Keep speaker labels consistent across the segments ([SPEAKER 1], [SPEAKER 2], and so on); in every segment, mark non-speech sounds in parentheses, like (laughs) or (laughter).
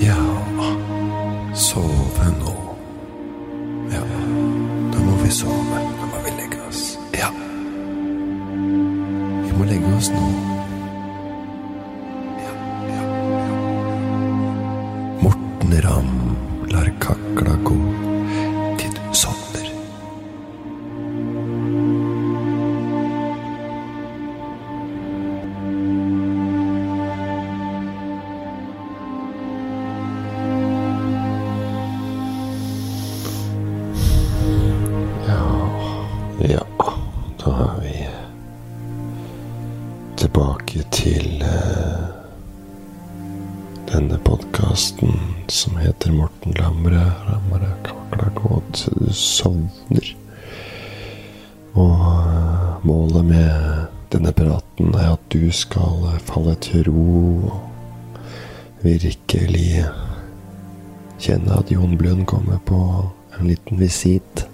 [SPEAKER 1] Ja, sove nå. Ja, da må vi sove. Da må vi legge oss. Ja. Vi må legge oss nå. Du skal falle til ro og virkelig kjenne at Jon Blund kommer på en liten visitt.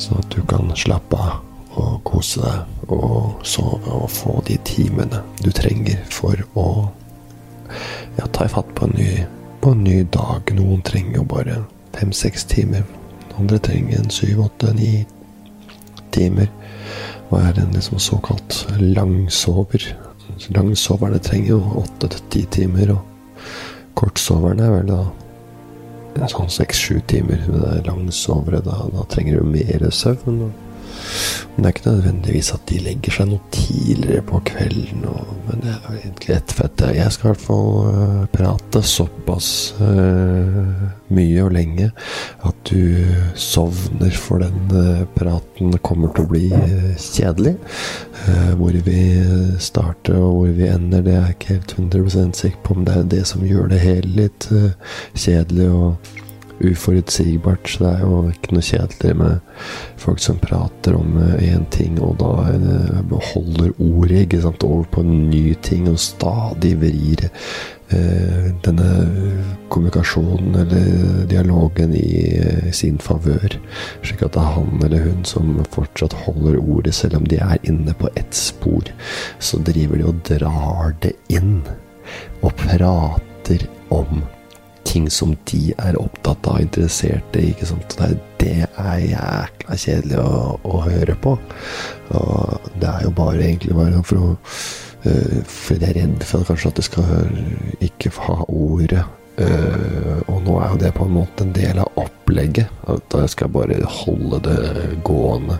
[SPEAKER 1] Sånn at du kan slappe av og kose deg og sove og få de timene du trenger for å ja, ta fatt på en, ny, på en ny dag. Noen trenger jo bare fem-seks timer. Andre trenger en syv, åtte, ni timer. Og er en liksom såkalt langsover. Langsoverne trenger jo åtte til ti timer, og kortsoverne er vel da sånn seks-sju timer. Men det er langsovere, da, da trenger du mer søvn. Og, men det er ikke nødvendigvis at de legger seg noe tidligere på kvelden. Og, men det er egentlig ett fett. Jeg skal i hvert fall uh, prate såpass uh, mye og lenge at du sovner, for den uh, praten kommer til å bli kjedelig. Hvor vi starter og hvor vi ender, det er jeg ikke helt 100 sikker på, men det er det som gjør det hele litt kjedelig og uforutsigbart. Så det er jo ikke noe kjedelig med folk som prater om én ting, og da holder beholder ordet ikke sant, over på en ny ting, og stadig vrir eh, denne kommunikasjonen eller dialogen i eh, sin favør. Slik at det er han eller hun som fortsatt holder ordet, selv om de er inne på ett spor. Så driver de og drar det inn, og prater om ting som de er opptatt av og interessert i. ikke sant? Det, det er jækla kjedelig å, å, høre på. Og det er jo bare egentlig bare for å uh, Fordi jeg er redd for kanskje at det skal ikke ha ordet. Uh, og nå er jo det på en måte en del av opplegget. At jeg skal bare holde det gående.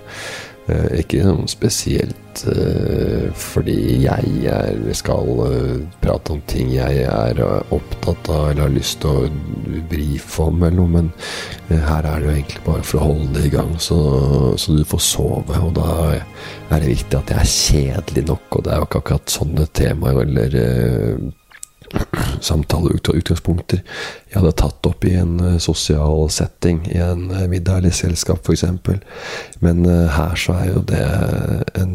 [SPEAKER 1] Uh, ikke spesielt uh, fordi jeg er, skal uh, prate om ting jeg er opptatt av eller har lyst til å brife om eller noe, men her er det jo egentlig bare for å holde det i gang, så, så, du får sove. Og da er det viktig at jeg er kjedelig nok, og det er jo ikke akkurat sånne temaer eller (clears throat) samtaleutgangspunkter jeg hadde tatt opp i en uh, sosial setting, i en uh, middag eller selskap f.eks. Men uh, her så er jo det en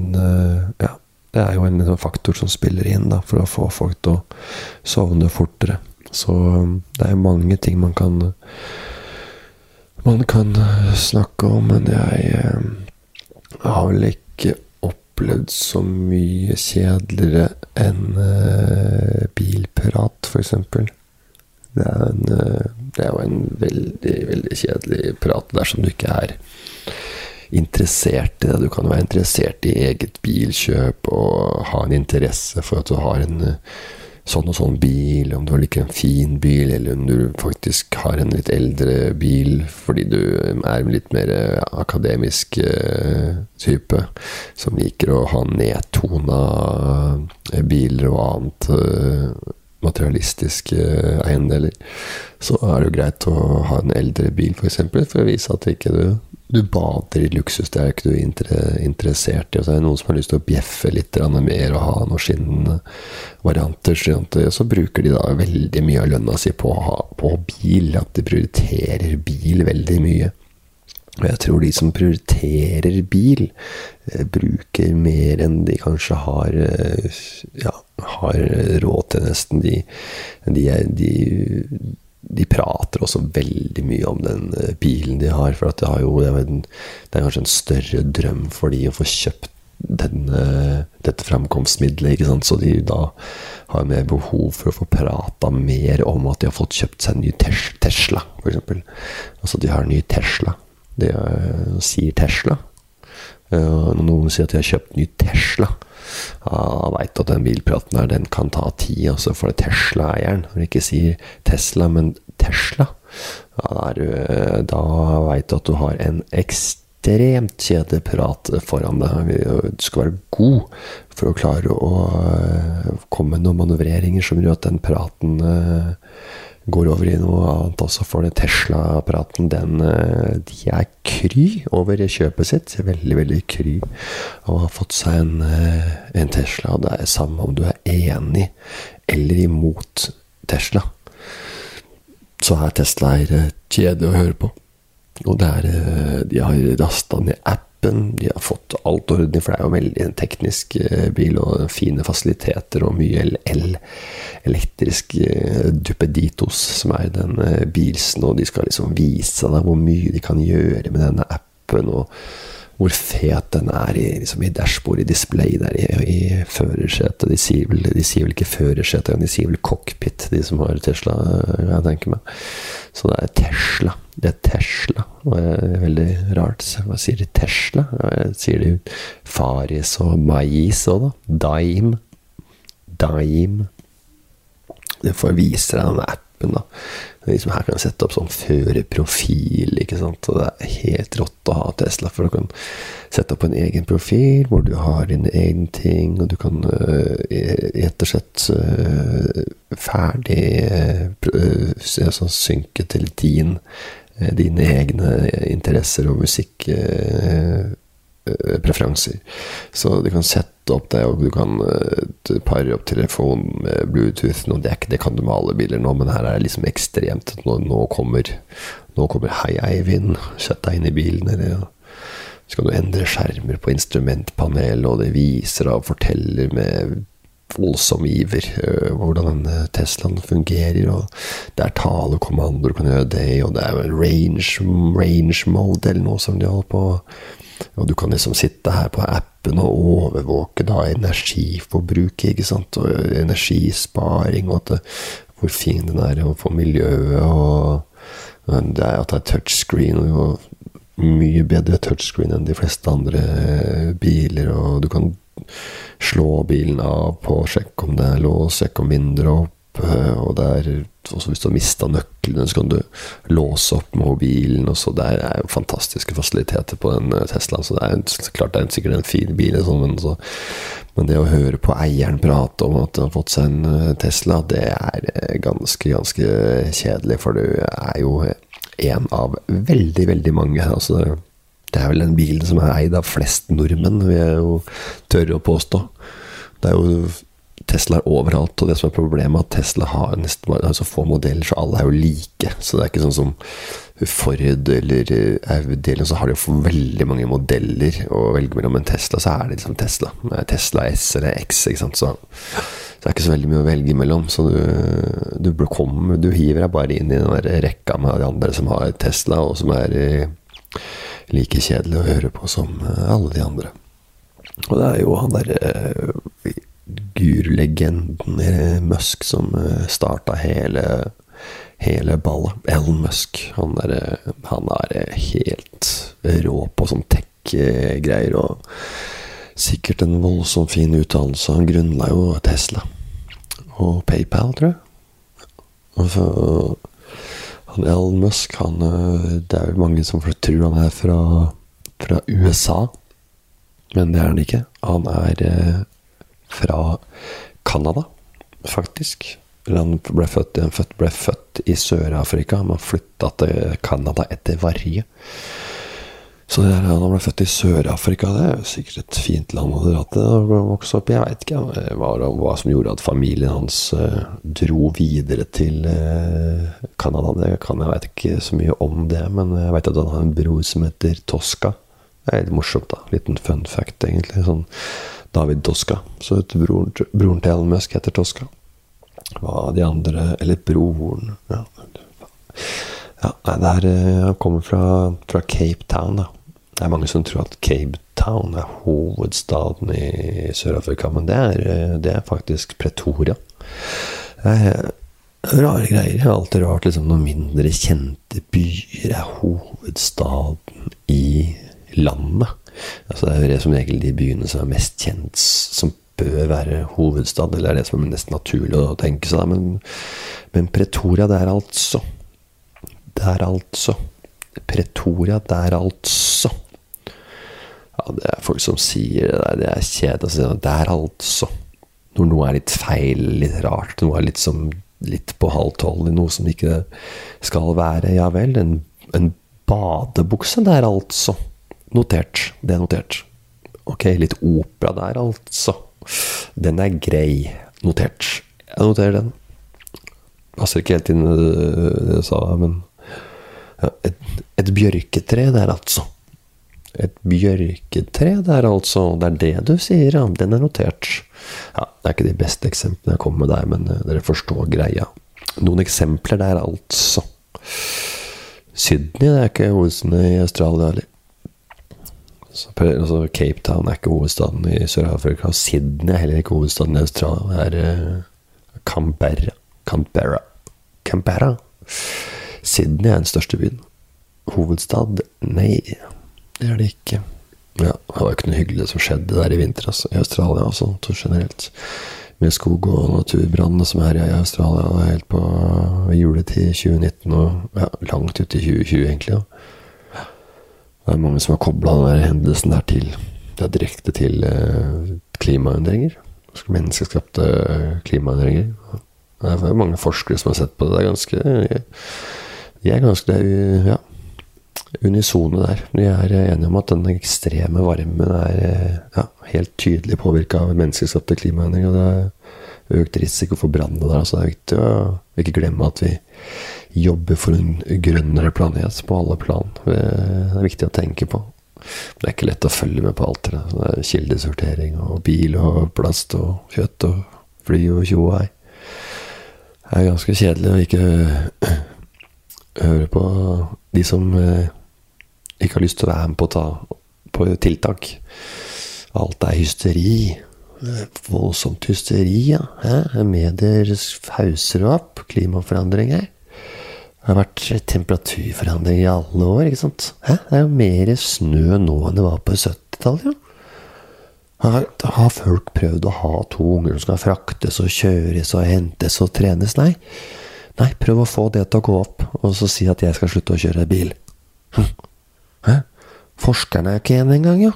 [SPEAKER 1] Ja, det er jo en, faktor som spiller inn da, for å få folk til å sovne fortere. Så um, det er mange ting man kan man kan snakke om, men jeg har vel ikke opplevd så mye kjedeligere enn uh, bilprat, f.eks. Det, uh, det er jo en veldig, veldig kjedelig prat dersom du ikke er interessert i det. Du kan være interessert i eget bilkjøp og ha en interesse for at du har en uh, sånn og sånn bil, om du liker en fin bil, eller om du faktisk har en litt eldre bil fordi du er en litt mer akademisk uh, type, som liker å ha nedtona biler og annet materialistiske eiendeler, så er det jo greit å ha en eldre bil, f.eks., for, eksempel, for å vise at ikke du du bader i luksus, det er ikke du interessert i. Og så er det noen som har lyst til å bjeffe litt mer og ha noen skinnende varianter. Så bruker de da veldig mye av lønna si på, på bil. At de prioriterer bil veldig mye. Og jeg tror de som prioriterer bil, eh, bruker mer enn de kanskje har ja, har råd til, nesten. De, de, de de prater også veldig mye om den bilen de har. For det, har jo, det, er en, det, er kanskje en større drøm for de å få kjøpt den, dette framkomstmiddelet. Så de da har mer behov for å få prata mer om at de har fått kjøpt seg en ny Tesla, f.eks. Altså de har en ny Tesla. De uh, sier Tesla. Når noen sier at de har kjøpt en ny Tesla, ja, veit at den bilpraten her, den kan ta tid, altså for det Tesla-eieren. Når de ikke sier Tesla, men Tesla, ja, da, da veit du at du har en ekstremt kjedelig prat foran deg. Du skal være god for å klare å eh, komme med noen manøvreringer som gjør at den praten uh, går over i noe annet også, for den Tesla-apparaten, den eh, de er kry over kjøpet sitt. Veldig, veldig kry og har fått seg en, eh, en Tesla. Og det er samme om du er enig eller imot Tesla. Så er Tesla-eiere kjedelig å høre på. Og det er, eh, de har rasta ned app appen. De har fått alt ordentlig, for det er jo veldig en teknisk eh, bil og fine fasiliteter og mye el elektrisk eh, duppeditos, som er den eh, bilsen, og de skal liksom vise deg hvor mye de kan gjøre med denne appen. og hvor fet den er i, liksom i dashbord, i display der i, i førersetet. De, sier vel, de sier vel ikke førersetet, de sier vel cockpit, de som har Tesla, jeg tenker meg. Så det er Tesla. Det er Tesla. Og det er veldig rart. Hva sier de Tesla? Sier de Faris og Mais òg, da? Dime. Dime. Det får vise deg den appen, da. Liksom her kan jeg sette opp sånn førerprofil, det er helt rått å ha Tesla, for du kan sette opp en egen profil hvor du har dine egne ting, og du kan uh, rett og slett uh, ferdig sånn synke til din, dine egne interesser og musikk preferanser. Så du kan sette opp det, og du kan uh, pare opp telefonen med Bluetooth. Nå, det, ikke, det, kan du med alle biler nå, men her er det liksom ekstremt. Nå, nå kommer, nå kommer Hei, Eivind, sett deg inn i bilen. Eller, så kan du endre skjermer på instrumentpanelet, og det viser og forteller med voldsom iver uh, hvordan Teslaen fungerer. og Det er talekommandoer, du kan gjøre det, og det er range, range mode eller noe som de holder på og du kan liksom sitte her på appen og overvåke da energiforbruket, ikke sant, og energisparing, og det, hvor fin den er for miljøet, og det er at det er touchscreen, og mye bedre touchscreen enn de fleste andre biler, og du kan slå bilen av på, sjekke om det er lås, sjekke om vinduet opp, og det er også hvis du har mista nøklene, så kan du låse opp mobilen. Og så Det er jo fantastiske fasiliteter på den eh, Teslaen. Så det er klart det er sikkert en fin bil, liksom, men, så, men, det å høre på eieren prate om at han har fått seg en eh, Tesla, det er eh, ganske, ganske kjedelig. For du er jo en av veldig, veldig mange. altså det er vel den bilen som er eid av flest nordmenn, vil jeg jo tørre å påstå. Det er jo Tesla er overalt, og det som er problemet, er at Tesla har nesten bare så få modeller, så alle er jo like. Så det er ikke sånn som Ford eller Audi, så har de jo veldig mange modeller å velge mellom. Men Tesla, så er det liksom Tesla. Tesla S eller X, ikke sant. Så, så det er ikke så veldig mye å velge mellom. Så du, du, kom, du hiver deg bare inn i den der rekka med de andre som har Tesla, og som er eh, like kjedelig å høre på som eh, alle de andre. Og det er jo han derre gurlegenden Musk som eh, starta hele, hele ballet. Elon Musk. Han er, eh, han er eh, helt rå på sånn tech-greier. Og sikkert en voldsomt fin utdannelse. Han grunnla jo Tesla og PayPal, tror jeg. Altså, han Elon Musk, han Det er vel mange som tror han er fra, fra USA. Men det er han ikke. Han er fra Canada, faktisk. Han ble født, født, ble født i Sør-Afrika, men flytta til Canada etter Varje. Så der, han ble født i Sør-Afrika. Det er jo sikkert et fint land å dra til og vokse opp i. Jeg veit ikke hva, hva, som gjorde at familien hans uh, dro videre til uh, Canada. Det kan jeg veit ikke så mye om det, men jeg veit at han har en bror som heter Tosca. Det er litt morsomt, da. Liten fun fact, egentlig. Sånn David Doska. Så heter broren, broren til Elon Musk heter Toska. Hva de andre Eller broren Ja, ja det er, eh, kommer fra, fra, Cape Town, da. Det er mange som tror at Cape Town er hovedstaden i Sør-Afrika, men det er, eh, det er, faktisk Pretoria. Eh, rare greier. Det er alltid rart liksom, når mindre kjente byer er hovedstaden i landet. Altså, det er jo som regel de byene som er mest kjent, som bør være hovedstad. Eller er det som er nesten naturlig å tenke seg. Men, men Pretoria, det er altså Det er altså Pretoria, det er altså ja, det er folk som sier det der. Det er kjedelig å si det. Det er altså Når noe er litt feil, litt rart, noe er litt, som, litt på halv tolv, noe som ikke skal være. Ja vel, en, en badebukse der, altså. Notert. Det er notert. Ok, litt opera der, altså. Den er grei. Notert. Jeg noterer den. Passer ikke helt inn i det jeg sa, men ja, et, et bjørketre der, altså. Et bjørketre der, altså. Det er det du sier, ja. Den er notert. Ja, Det er ikke de beste eksemplene jeg kommer med der, men uh, dere forstår greia. Noen eksempler der, altså. Sydney det er ikke hovedstaden i Australia heller. Altså, Cape Town er ikke hovedstaden i Sør-Afrika. Sydney er heller ikke hovedstaden i Australia. Det er uh, Canberra. Canberra. Canberra. Sydney er den største byen. Hovedstad? Nei. Det er det ikke. Ja, det var ikke noe hyggelig som skjedde der i vinter, altså. I Australia, altså, generelt. Med skog- og naturbrannene som er i Australia helt på juletid 2019 og ja, langt ut i 2020, egentlig. Ja. Det er mange som har kobla den hendelsen der til Det er direkte til eh, klimaendringer. Menneskeskapte klimaendringer. Det er mange forskere som har sett på det. Det er ganske De er ganske ja, unisone der. De er enige om at den ekstreme varmen er ja, helt tydelig påvirka av menneskeskapte klimaendringer. Det er økt risiko for brann der. Så det er viktig å ikke glemme at vi jobber for en grønnere planet på alle plan. Det er viktig å tenke på. Det er ikke lett å følge med på alt det. Det er kildesortering og bil og plast og kjøtt og fly og tjo og hei. Det er ganske kjedelig å ikke (clears throat) høre på de som ikke har lyst til å være med på å ta på tiltak. Alt er hysteri. Voldsomt hysteri, ja. Medier hauser opp klimaforandringer. Det har vært temperaturforandringer i alle år, ikke sant? Hæ? Det er jo mer snø nå enn det var på 70-tallet, ja. Har, har folk prøvd å ha to unger som skal fraktes og kjøres og hentes og trenes? Nei. Nei, prøv å få det til å gå opp, og så si at jeg skal slutte å kjøre bil. Hm. Hæ? Forskerne er ikke enige engang, ja.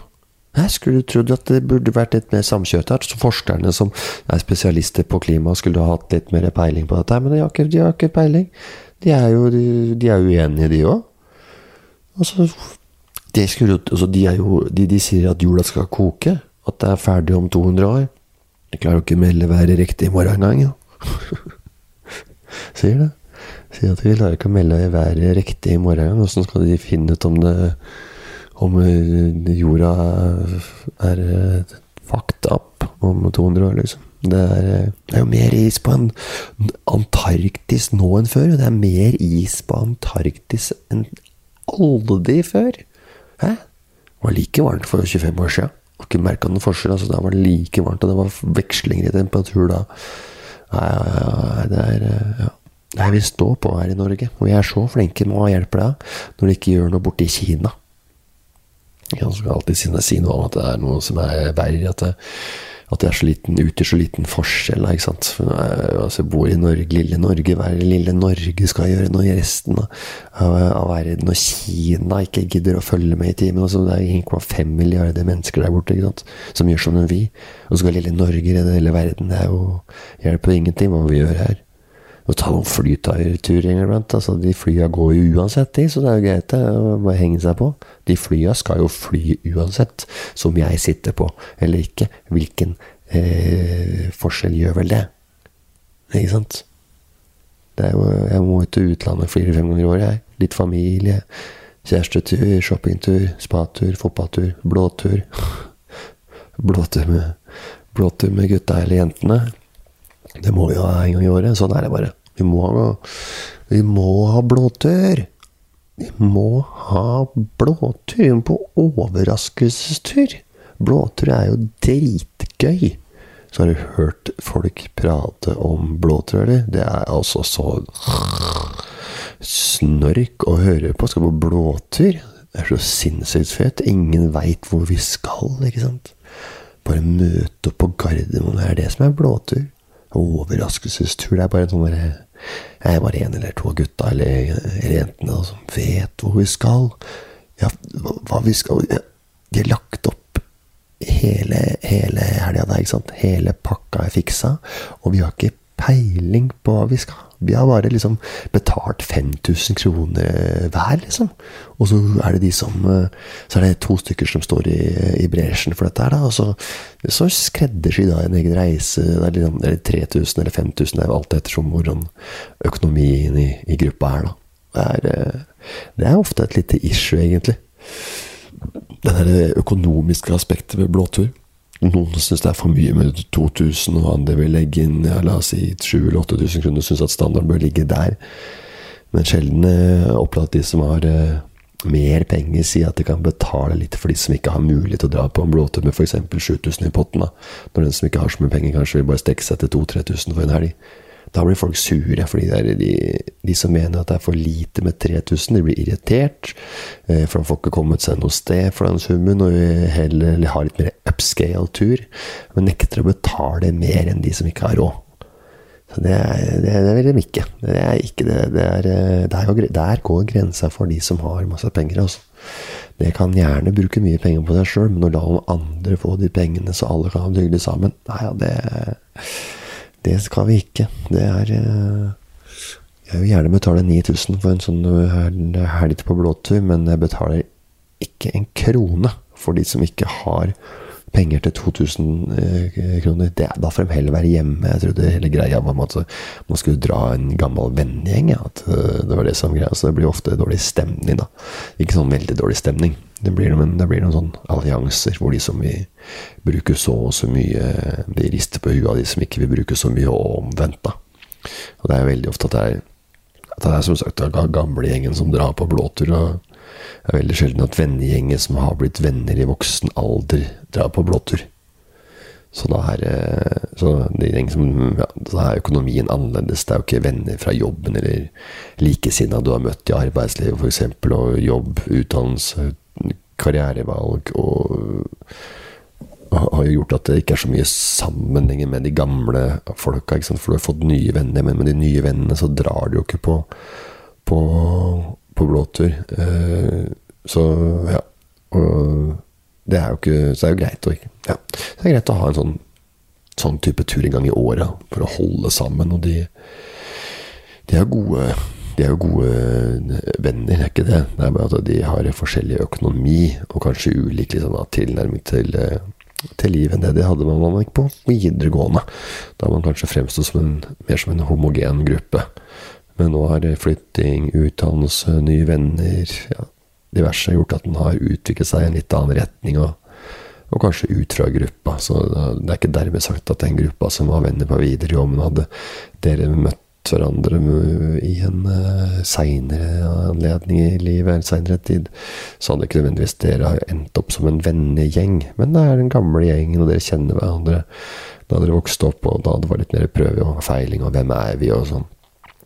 [SPEAKER 1] Jeg skulle trodd at det burde vært litt mer samkjørt her. Så forskerne som er spesialister på klima, skulle ha hatt litt mer peiling på dette. Men de har ikke, de har ikke peiling. De er jo, de, de er uenige, de òg. Altså, de, skulle, altså de, de, de, sier at jorda skal koke. At det er ferdig om 200 år. Jeg klarer jo ikke å melde været riktig i morgen engang, jo. (laughs) sier det. Sier at de klarer ikke å melde været riktig i morgen. Åssen skal de finne ut om det Om eh, jorda er eh, fucked up om 200 år, liksom? Det er, eh, det er, jo mer is på Antarktis nå enn før. Og det er mer is på Antarktis enn aldri før. Hæ? Det var like varmt for 25 år siden. Har ikke merka noen forskjell. altså Det var like varmt, og det var vekslinger i temperatur da. Nei, det er ja. Det vi står på her i Norge. Og vi er så flinke med å hjelpe deg når du ikke gjør noe borte i Kina. Jeg skal alltid si noe om at det er noe som er verre. At det, at det er så liten, utgjør så liten forskjell. ikke sant? For altså, jeg bor i Norge, lille Norge. Hva er det lille Norge skal gjøre når resten av, av, verden og Kina ikke gidder å følge med i timen? Altså, det er 1,5 milliarder mennesker der borte ikke sant? som gjør som vi. Og så skal lille Norge redde hele verden. Det er jo hjelper ingenting hva vi gjør her. Å ta noen flyturer iblant. Altså, de flya går jo uansett, de, så det er jo greit å bare henge seg på. De flya skal jo fly uansett, som jeg sitter på eller ikke. Hvilken eh, forskjell gjør vel det? Ikke sant? Det jo, jeg må til utlandet fire-fem ganger i året, jeg. Litt familie. Kjærestetur, shoppingtur, spatur, fotballtur, blåtur. (laughs) blåtur med, blåtur med gutta eller jentene. Det må vi ha en gang i året. Sånn er det bare. Vi må, vi må ha blåtur. vi må ha blåtur på overraskelsestur. Blåtur er jo dritgøy. Så har du hørt folk prate om blåtur, eller? Det er altså så snork å høre på. Skal på blåtur. Det er så sinnssykt fett. Ingen veit hvor vi skal, ikke sant? Bare møte opp på Gardermoen. Det er det som er blåtur. Overraskelsestur. Det er bare en sånn Jeg er bare en eller to av gutta eller, eller jentene som vet hvor vi skal. Ja, hva vi skal De har lagt opp hele, hele helga der, ikke sant. Hele pakka er fiksa. Og vi har ikke peiling på hva vi skal. Vi har bare liksom betalt 5000 kroner hver, liksom. Og så er det de som Så er det to stykker som står i, i bresjen for dette her, da. Og så, så skreddersy da en egen reise. Det er liksom, eller 3000 eller 5000, det er alt ettersom hvordan økonomien i, i gruppa er, da. Det er, det er ofte et lite issue, egentlig. Det der økonomiske aspektet ved blåtur. Noen syns det er for mye med 2000, og andre vil legge inn ja, la oss si 7000-8000 kroner, syns at standarden bør ligge der. Men sjelden eh, opplever at de som har eh, mer penger, sier at de kan betale litt for de som ikke har mulighet til å dra på en blåtur med f.eks. 7000 i potten. da. Når den som ikke har så mye penger, kanskje vil bare strekke seg til 2000-3000 for en helg. Da blir folk sure, fordi det er de, de, som mener at det er for lite med 3000, de blir irritert. Eh, for de får ikke kommet seg noe sted for den summen, og heller ha litt mer upscale-tur. Men nekter å betale mer enn de som ikke har råd. Så det, det, det vil de ikke. Det er ikke det. det er, der, der, der, går grensa for de som har masse penger. Altså. Det kan gjerne bruke mye penger på seg sjøl, men å la andre få de pengene så alle kan ha det hyggelig sammen, nei, ja, det det skal vi ikke. Det er eh, Jeg vil gjerne betale 9000 for en sånn helg på blåtur, men jeg betaler ikke en krone for de som ikke har penger til 2000 eh, kroner. Det, da får de heller være hjemme. Jeg trodde hele greia var at man skulle dra en gammel vennegjeng. Ja, at eh, det var det som greia. Så det blir ofte dårlig stemning, da. Ikke sånn veldig dårlig stemning. Det blir, noen, det blir noen sånn allianser hvor de som vil bruke så og så mye, de rister på huet av de som ikke vil bruke så mye, og omvendt. da. Og det er veldig ofte at det er, at det er som sagt gamle gamlegjengen som drar på blåtur. og Det er veldig sjelden at vennegjenger som har blitt venner i voksen alder, drar på blåtur. Så da er, eh, så liksom, ja, da er økonomien annerledes. Det er jo ikke venner fra jobben eller likesinnede du har møtt i arbeidslivet f.eks., og jobb, utdannelse, karrierevalg og har jo gjort at det ikke er så mye sammenhenger med de gamle folka. For du har fått nye venner, men med de nye vennene så drar du jo ikke på, på, på blåtur. Eh, så ja. Og det er jo ikke Så det er jo greit å ja. Det er greit å ha en sånn, sånn type tur en gang i året for å holde sammen. Og de, de er gode de er jo gode eh, venner, er ikke det? Det er bare at de har forskjellig økonomi, og kanskje ulik liksom, tilnærming til, eh, til livet enn det de hadde man gikk på videregående. Da man kanskje fremsto mer som en homogen gruppe. Men nå har flytting, utdannelse, nye venner, ja, diverse gjort at den har utviklet seg i en litt annen retning. og og kanskje ut fra gruppa. Så det er ikke dermed sagt at den gruppa som var venner på videregående, hadde dere møtt hverandre i en uh, seinere anledning i livet, en seinere tid, så hadde ikke nødvendigvis dere endt opp som en vennegjeng. Men det er den gamle gjengen, og dere kjenner hverandre da dere vokste opp, og da det var litt mer prøve og feiling, og hvem er vi, og sånn.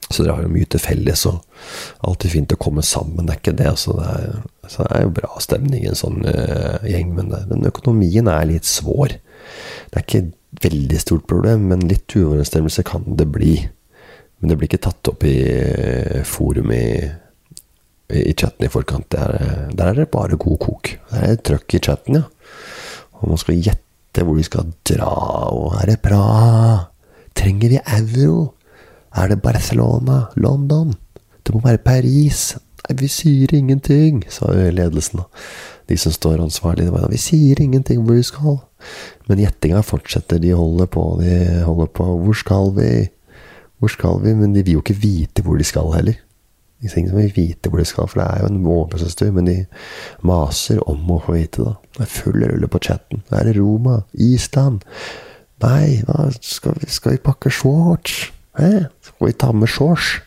[SPEAKER 1] Så dere har jo mye til felles, og alltid fint å komme sammen, det er ikke det. Så det er, så det er jo bra stemning i en sånn uh, gjeng, men det, den økonomien er litt svår. Det er ikke et veldig stort problem, men litt uoverensstemmelse kan det bli. Men det blir ikke tatt opp i uh, forum i, i chatten i forkant. Der, der, er det bare god kok. Der er det trøkk i chatten, ja. Og man skal gjette hvor de skal dra, og er det bra? Trenger vi euro? Er det Barcelona? London? Det må være Paris. Nei, vi sier ingenting, sa ledelsen. De som står ansvarlig. Vi sier ingenting hvor vi skal. Men gjettinga fortsetter. De holder på, de holder på. Hvor skal vi? Hvor skal vi? Men de vil jo ikke vite hvor de skal heller. De som vil vite hvor de skal, for det er jo en overgangstur. Men de maser om å få vite det. Det er full rulle på chatten. Det er Roma. Island. Nei, hva, skal, vi, skal vi pakke shorts? Hæ? Skal vi ta med shorts?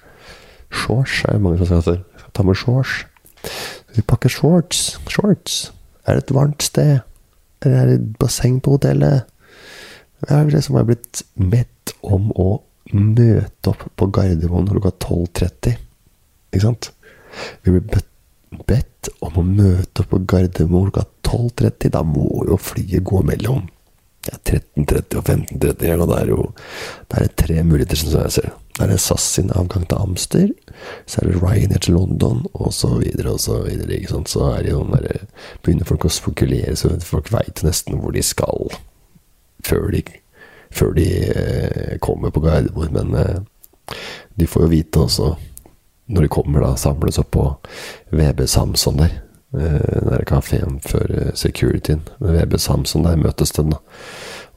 [SPEAKER 1] Shorts er det mange som skal ta med shorts. Vi pakker shorts. Shorts. Er det et varmt sted? Eller er det et basseng på hotellet? Jeg har liksom blitt bedt om å møte opp på Gardermoen klokka 12.30. Ikke sant? Vi blir bedt om å møte opp på Gardermoen klokka 12.30. Da må jo flyet gå mellom ja, 13.30 og 15.30. Og det er jo det er tre muligheter, som jeg ser. Det er SAS sin avgang til Amster, så er det Ryanair til London, og så videre og så videre. ikke sant? Så er det jo der, begynner folk å spekulere, så folk veit nesten hvor de skal før de, før de eh, kommer på Gardermoen. Men eh, de får jo vite også, når de kommer, da, samles opp på VB Samson der. Eh, den der kafeen før securityen ved VB Samson, der møtes de, da.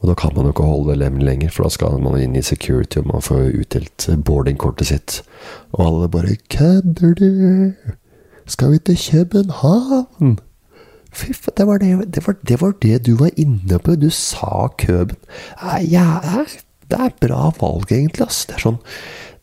[SPEAKER 1] Og da kan man jo ikke holde lem lenger, for da skal man inn i security, og man får utdelt boardingkortet sitt. Og alle bare 'Kødder du? Skal vi til København?' Fy faen, det, det, det, var det du var inne på. Du sa Køben. Ja, det er bra valg, egentlig. ass. Det er sånn,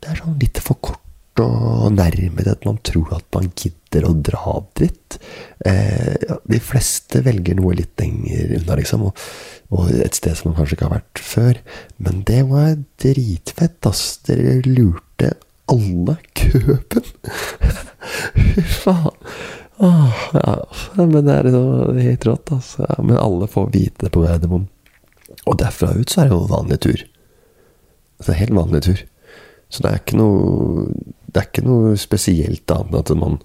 [SPEAKER 1] det er sånn litt for kort og nærme det at man tror at man gidder å dra dit. Eh, de fleste velger noe litt lenger unna, liksom. Og, og, et sted som man kanskje ikke har vært før. Men det var dritfett, ass. Dere lurte alle køpen! (laughs) Fy faen. Åh, ja. Men det er jo helt rått, altså. Ja, men alle får vite det på Gardermoen. Og derfra ut så er det jo vanlig tur. Det er helt vanlig tur. Så det er ikke noe det er ikke noe spesielt annet enn at man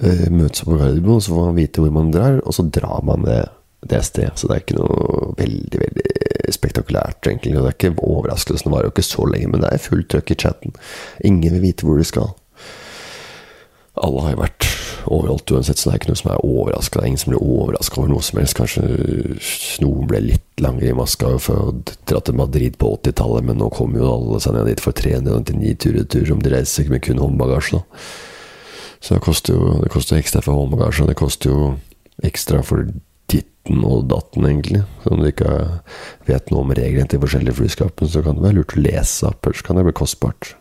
[SPEAKER 1] uh, møtes på Gardermoen, så får man vite hvor man drar, og så drar man det, det stedet. Så det er ikke noe veldig, veldig spektakulært, egentlig. Og det er ikke overraskelsen varer jo ikke så lenge, men det er fullt trøkk i chatten. Ingen vil vite hvor de skal. Alle har jo vært overalt uansett, så det er ikke noe som er overraska. Er ingen som blir overraska over noe som helst. Kanskje noen ble litt langere i maska for å dra til Madrid på 80-tallet, men nå kommer jo alle seg ned dit for 399 tur-retur, som de reiser med kun håndbagasje. Så det koster jo det koster ekstra for håndbagasje, og det koster jo ekstra for ditten og datten, egentlig. Så om du ikke vet noe om reglene til forskjellige flyskapene, så kan det være lurt å lese opp, ellers kan det bli kostbart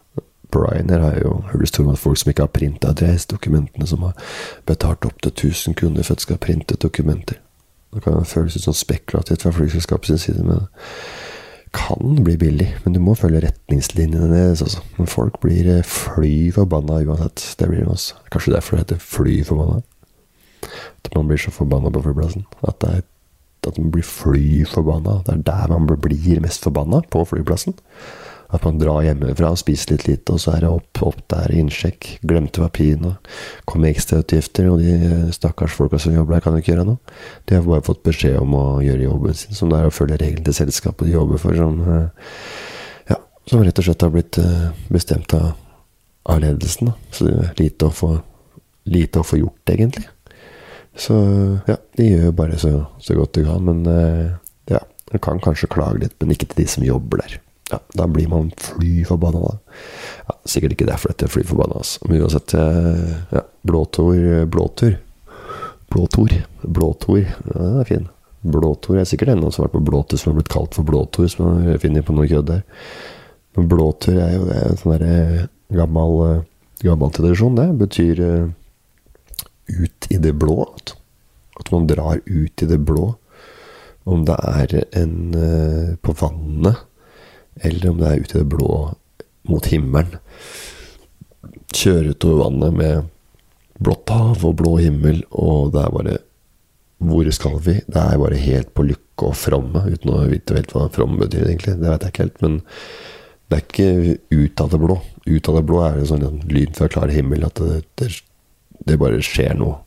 [SPEAKER 1] Ryanair har jo hørt historier om at folk som ikke har printa reisedokumentene, som har betalt opptil 1000 kroner for at skal printe dokumenter. Det kan føles ut som spekulativt fra flyselskapets side, men det kan bli billig. Men du må følge retningslinjene deres, altså. Men folk blir eh, fly forbanna uansett. Det blir de også. Kanskje derfor det heter fly forbanna. At man blir så forbanna på flyplassen. At, det er, at man blir fly forbanna. Det er der man blir mest forbanna, på flyplassen. At man drar hjemmefra og spiser litt lite, og så er det opp, opp der, innsjekk. Glemte papirene. Kom ekstrautgifter, og de stakkars folka som jobber der, kan jo ikke gjøre noe. De har bare fått beskjed om å gjøre jobben sin, som det er å følge reglene til selskapet de jobber for. Som, eh, ja, som rett og slett har blitt eh, bestemt av, av ledelsen. Da. Så det er lite å få, lite å få gjort, egentlig. Så ja, de gjør bare så, så godt de kan. Men eh, ja, de kan kanskje klage litt, men ikke til de som jobber der ja, da blir man fly forbanna. Ja, sikkert ikke derfor dette er fly forbanna, altså. men uansett eh, ja, Blåtor, blåtur. Blåtor. Blåtor. Ja, den er fin. Blåtor er sikkert noen som har vært på blåtur som har blitt kalt for blåtor, som har funnet på noe kødd der. Men blåtur er jo en sånn derre eh, gammel, eh, gammel tradisjon, det. Betyr ut i det blå. At man drar ut i det blå. Om det er en på vannet eller om det er ute i det blå mot himmelen. Kjøre utover vannet med blått hav og blå himmel, og det er bare Hvor skal vi? Det er bare helt på lykke og fromme, uten å vite helt hva fromme betyr, egentlig. Det vet jeg ikke helt, men det er ikke ut av det blå. Ut av det blå er det sånn lyd fra klar himmel at det, det, det bare skjer noe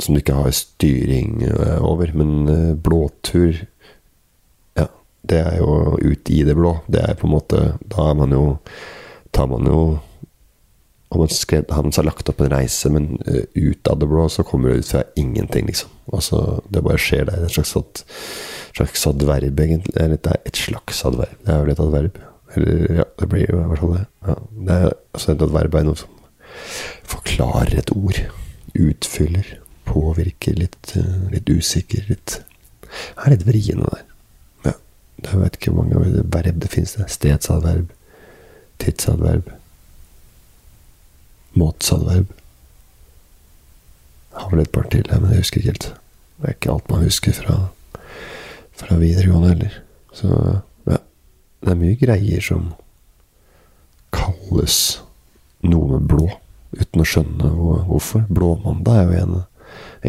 [SPEAKER 1] som du ikke har styring over. Men eh, blåtur det er jo ut i det blå. Det er på en måte Da er man jo Tar man jo om man, skrevet, har lagt opp en reise, men uh, ut av det blå så kommer det ut fra ingenting, liksom. Altså, det bare skjer der. Et slags, sånt, slags adverb, egentlig. Det er et slags adverb. Det er vel et adverb. Eller, ja, det blir jo i hvert fall det. Ja, det er, altså, et adverb er noe som forklarer et ord. Utfyller. Påvirker. Litt, uh, litt usikker. Litt er litt vriene der. Jeg vet ikke hvor mange verb det finnes. Stedsadverb, tidsadverb, måtsadverb. Jeg har vel et par til, men jeg husker ikke helt. Det er ikke alt man husker fra, fra videregående heller. Så ja, det er mye greier som kalles noe med blå, uten å skjønne hvorfor. Blåmandag er jo en,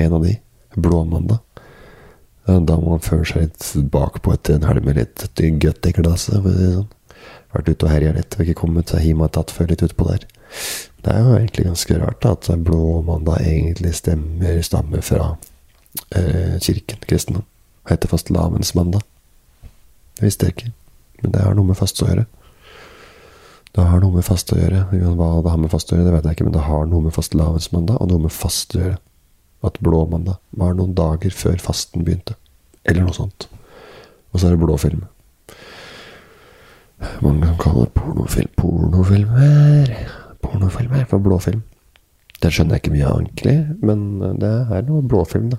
[SPEAKER 1] en av de. Blåmandag. Da må man føle seg litt bakpå etter en helg med litt godt i glasset. Sånn. Vært ute og herja litt og ikke kommet seg hjem og tatt før litt utpå der. Det er jo egentlig ganske rart da, at blåmandag egentlig stemmer, stammer fra eh, kirken, kristendom. Heter fastelavnsmandag. Det visste jeg ikke. Men det har noe med fast å gjøre. Det har noe med fast å gjøre. Hva det har med fast å gjøre, det vet jeg ikke, men det har noe med fastelavnsmandag og noe med fast å gjøre at blåmandag var noen dager før fasten begynte. Eller noe sånt. Og så er det blåfilm. Mange som kaller det pornofilm. Pornofilmer. Pornofilmer for blåfilm. Det skjønner jeg ikke mye av, egentlig, men det er noe blåfilm, da.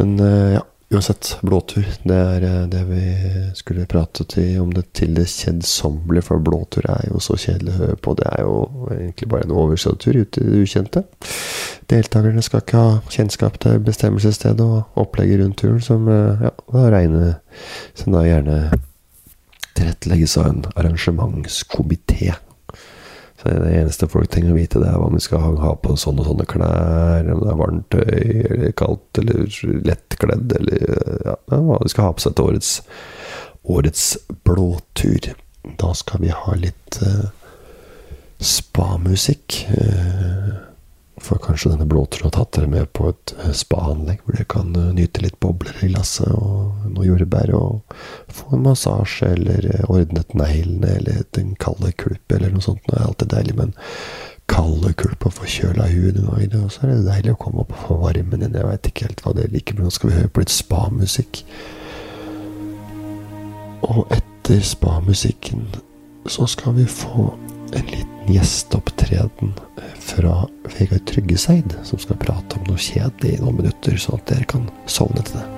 [SPEAKER 1] Men eh, ja, Uansett, blåtur. Det er eh, det vi skulle prate til om det til det kjedsommelige, for blåtur er jo så kjedelig å høre på. Det er jo egentlig bare en overståtur ut i det ukjente. Deltakerne skal ikke ha kjennskap til bestemmelsesstedet og opplegget rundt turen, som eh, ja, regner Som da gjerne tilrettelegges av en arrangementskomité. Så det eneste folk trenger å vite, det er hva vi skal ha på sånne og sånne klær, om det er varmt tøy eller kaldt eller lettkledd, eller ja, hva vi skal ha på seg til årets, årets blåtur. Da skal vi ha litt uh, spamusikk. Uh, for kanskje denne blåtråd tatt dere med på et eh, spa-anlegg hvor dere kan eh, nyte litt bobler i glasset og noe jordbær og få en massasje eller eh, ordnet neglene eller en kalde kulp eller noe sånt. Det er alltid deilig med en kalde kulp og forkjøla hud noen. Og så er det deilig å komme opp og få varmen inn. Jeg veit ikke helt hva det liker, men nå skal vi høre på litt spa-musikk. Og etter spa-musikken så skal vi få en liten gjesteopptreden fra Vegard Tryggeseid, som skal prate om noe kjedelig i noen minutter, sånn at dere kan sovne til det.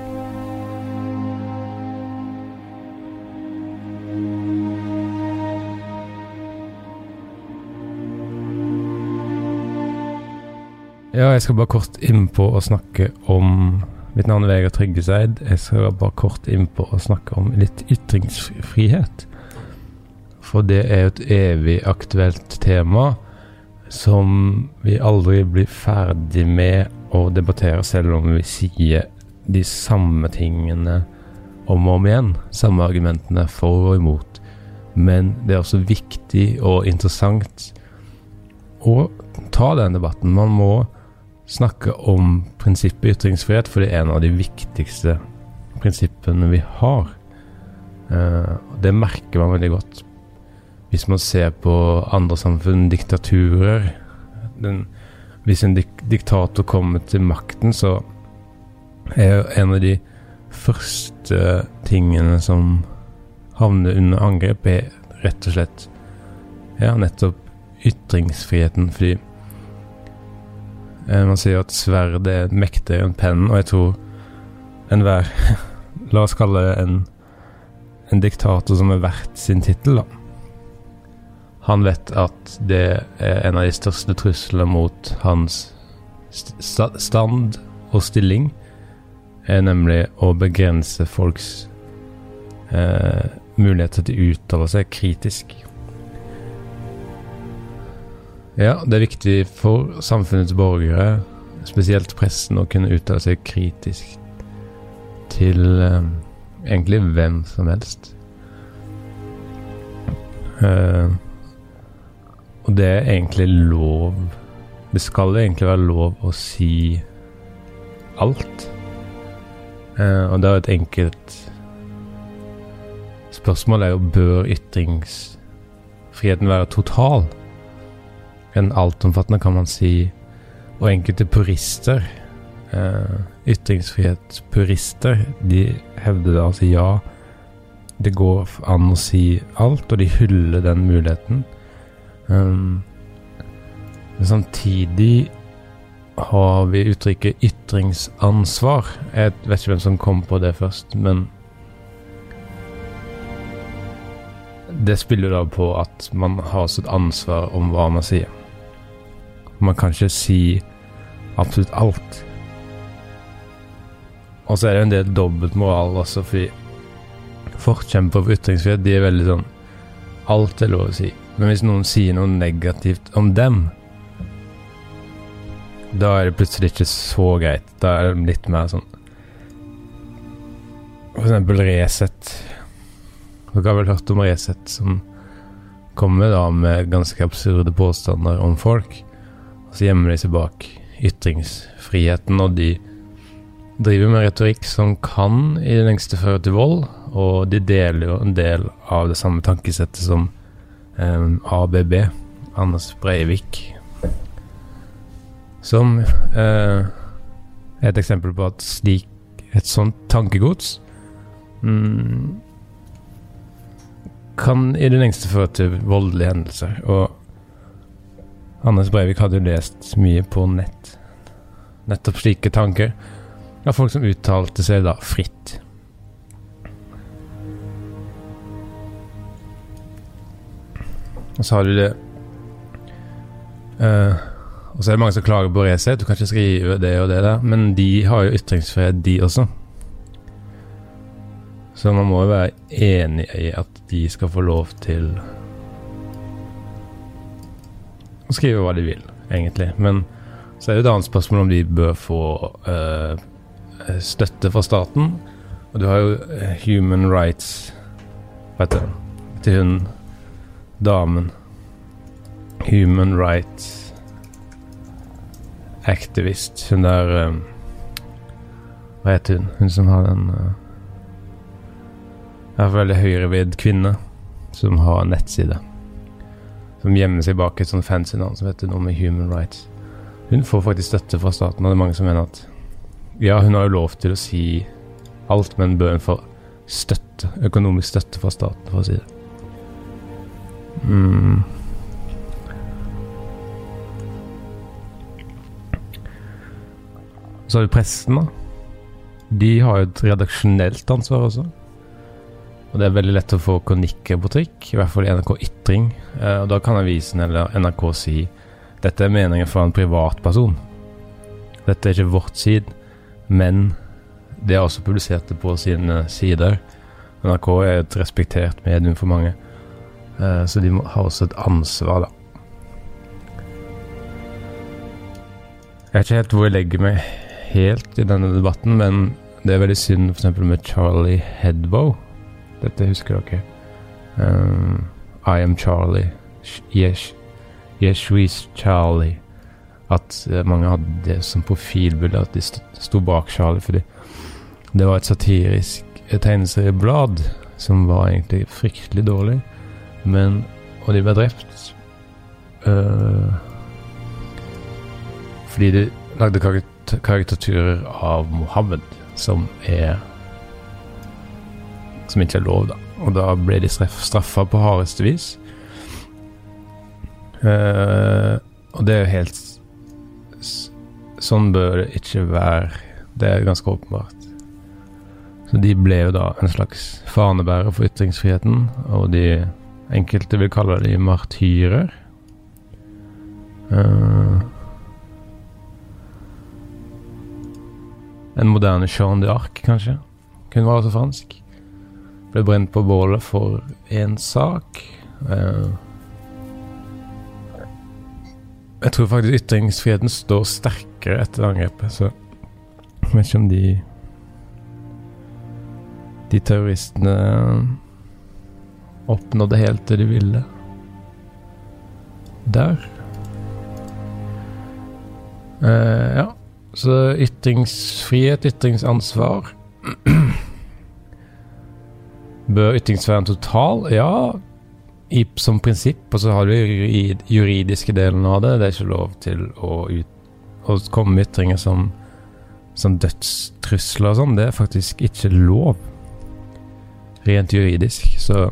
[SPEAKER 2] Ja, jeg skal bare kort innpå å snakke om Mitt navn er Vegard Tryggeseid. Jeg skal bare kort innpå å snakke om litt ytringsfrihet. For det er jo et evig aktuelt tema som vi aldri blir ferdig med å debattere, selv om vi sier de samme tingene om og om igjen. Samme argumentene for og imot. Men det er også viktig og interessant å ta den debatten. Man må snakke om prinsippet ytringsfrihet, for det er en av de viktigste prinsippene vi har. Uh, det merker man veldig godt hvis man ser på andre samfunn, diktaturer den, Hvis en dik diktator kommer til makten, så er en av de første tingene som havner under angrep, er rett og slett ja, nettopp ytringsfriheten. Fordi eh, man sier at sverdet er mektigere enn pennen, og jeg tror enhver (laughs) La oss kalle det en, en diktator som er verdt sin tittel, da han vet at det er en av de største truslene mot hans st stand og stilling, er nemlig å begrense folks eh, muligheter til å uttale seg kritisk. Ja, det er viktig for samfunnets borgere, spesielt pressen, å kunne uttale seg kritisk til eh, egentlig hvem som helst. Eh, og det er egentlig lov Det skal egentlig være lov å si alt. Eh, og det er et enkelt spørsmål er jo bør ytringsfriheten være total? En altomfattende, kan man si. Og enkelte purister, eh, ytringsfrihetspurister, de hevder altså ja, det går an å si alt, og de hyller den muligheten. Um, men samtidig har vi uttrykket ytringsansvar. Jeg vet ikke hvem som kom på det først, men Det spiller da på at man har sitt ansvar om hva man sier. Man kan ikke si absolutt alt. Og så er det en del dobbeltmoral også, fordi forkjempere for ytringsfrihet, de er veldig sånn Alt er lov å si. Men hvis noen sier noe negativt om dem, da er det plutselig ikke så greit. Da er det litt mer sånn For eksempel Resett. Dere har vel hørt om Resett, som kommer da med ganske absurde påstander om folk. Og så gjemmer de seg bak ytringsfriheten, og de driver med retorikk som kan i det lengste føre til vold, og de deler jo en del av det samme tankesettet som um, ABB, Anders Breivik, som uh, er et eksempel på at slik et sånt tankegods mm, kan i det lengste føre til voldelige hendelser. Og Anders Breivik hadde jo lest mye på nett. Nettopp slike tanker av folk som uttalte seg da fritt. Og så har du det uh, Og så er det mange som klager på Resett. Du kan ikke skrive det og det der. Men de har jo ytringsfrihet, de også. Så man må jo være enig i at de skal få lov til å skrive hva de vil, egentlig. Men så er det et annet spørsmål om de bør få uh, støtte fra staten. Og du har jo Human Rights heter det? Til hun damen. Human Rights Activist. Hun der um, Hva heter hun? Hun som har den uh, er veldig høyrevidd kvinne som har en nettside. Som gjemmer seg bak et sånt fancy navn som heter noe med Human Rights. Hun får faktisk støtte fra staten, og det er mange som mener at ja, hun har jo lov til å si alt, men bør hun få støtte, økonomisk støtte fra staten, for å si det. Mm. Så har vi presten, da. De har jo et redaksjonelt ansvar også. Og det er veldig lett å få kronikker på trykk, i hvert fall i NRK Ytring. Eh, og da kan avisen eller NRK si dette er meninger fra en privatperson. Dette er ikke vårt side men de har også publisert det på sine sider. NRK er et respektert medium for mange. Eh, så de har også et ansvar, da. Jeg vet ikke helt hvor jeg legger meg helt i denne debatten, men det er veldig synd f.eks. med Charlie Hedbow. Dette husker dere. Um, I am Charlie. Yes, yes she's Charlie. At uh, mange hadde det som profilbilde, at de sto bak Charlie fordi det var et satirisk tegneserieblad som var egentlig fryktelig dårlig. Men Og de ble drept uh, fordi de lagde karikaturer av Mohammed, som er Som ikke er lov, da. Og da ble de straffa på hardeste vis. Uh, og det er jo helt Sånn bør det ikke være. Det er ganske åpenbart. Så de ble jo da en slags fanebærer for ytringsfriheten, og de Enkelte vil kalle de martyrer. Uh, en moderne Jean d'Arc, kanskje. Kunne være også fransk. Ble brent på bålet for én sak. Uh, jeg tror faktisk ytringsfriheten står sterkere etter angrepet, så jeg vet ikke om de De terroristene oppnådde helt det de ville. Der. Uh, ja. Så ytringsfrihet, ytringsansvar (clears throat) Bør ytringsfriheten total? Ja, i, som prinsipp. Og så har du juridiske delen av det. Det er ikke lov til å, ut, å komme med ytringer som, som dødstrusler og sånn. Det er faktisk ikke lov. Rent juridisk. Så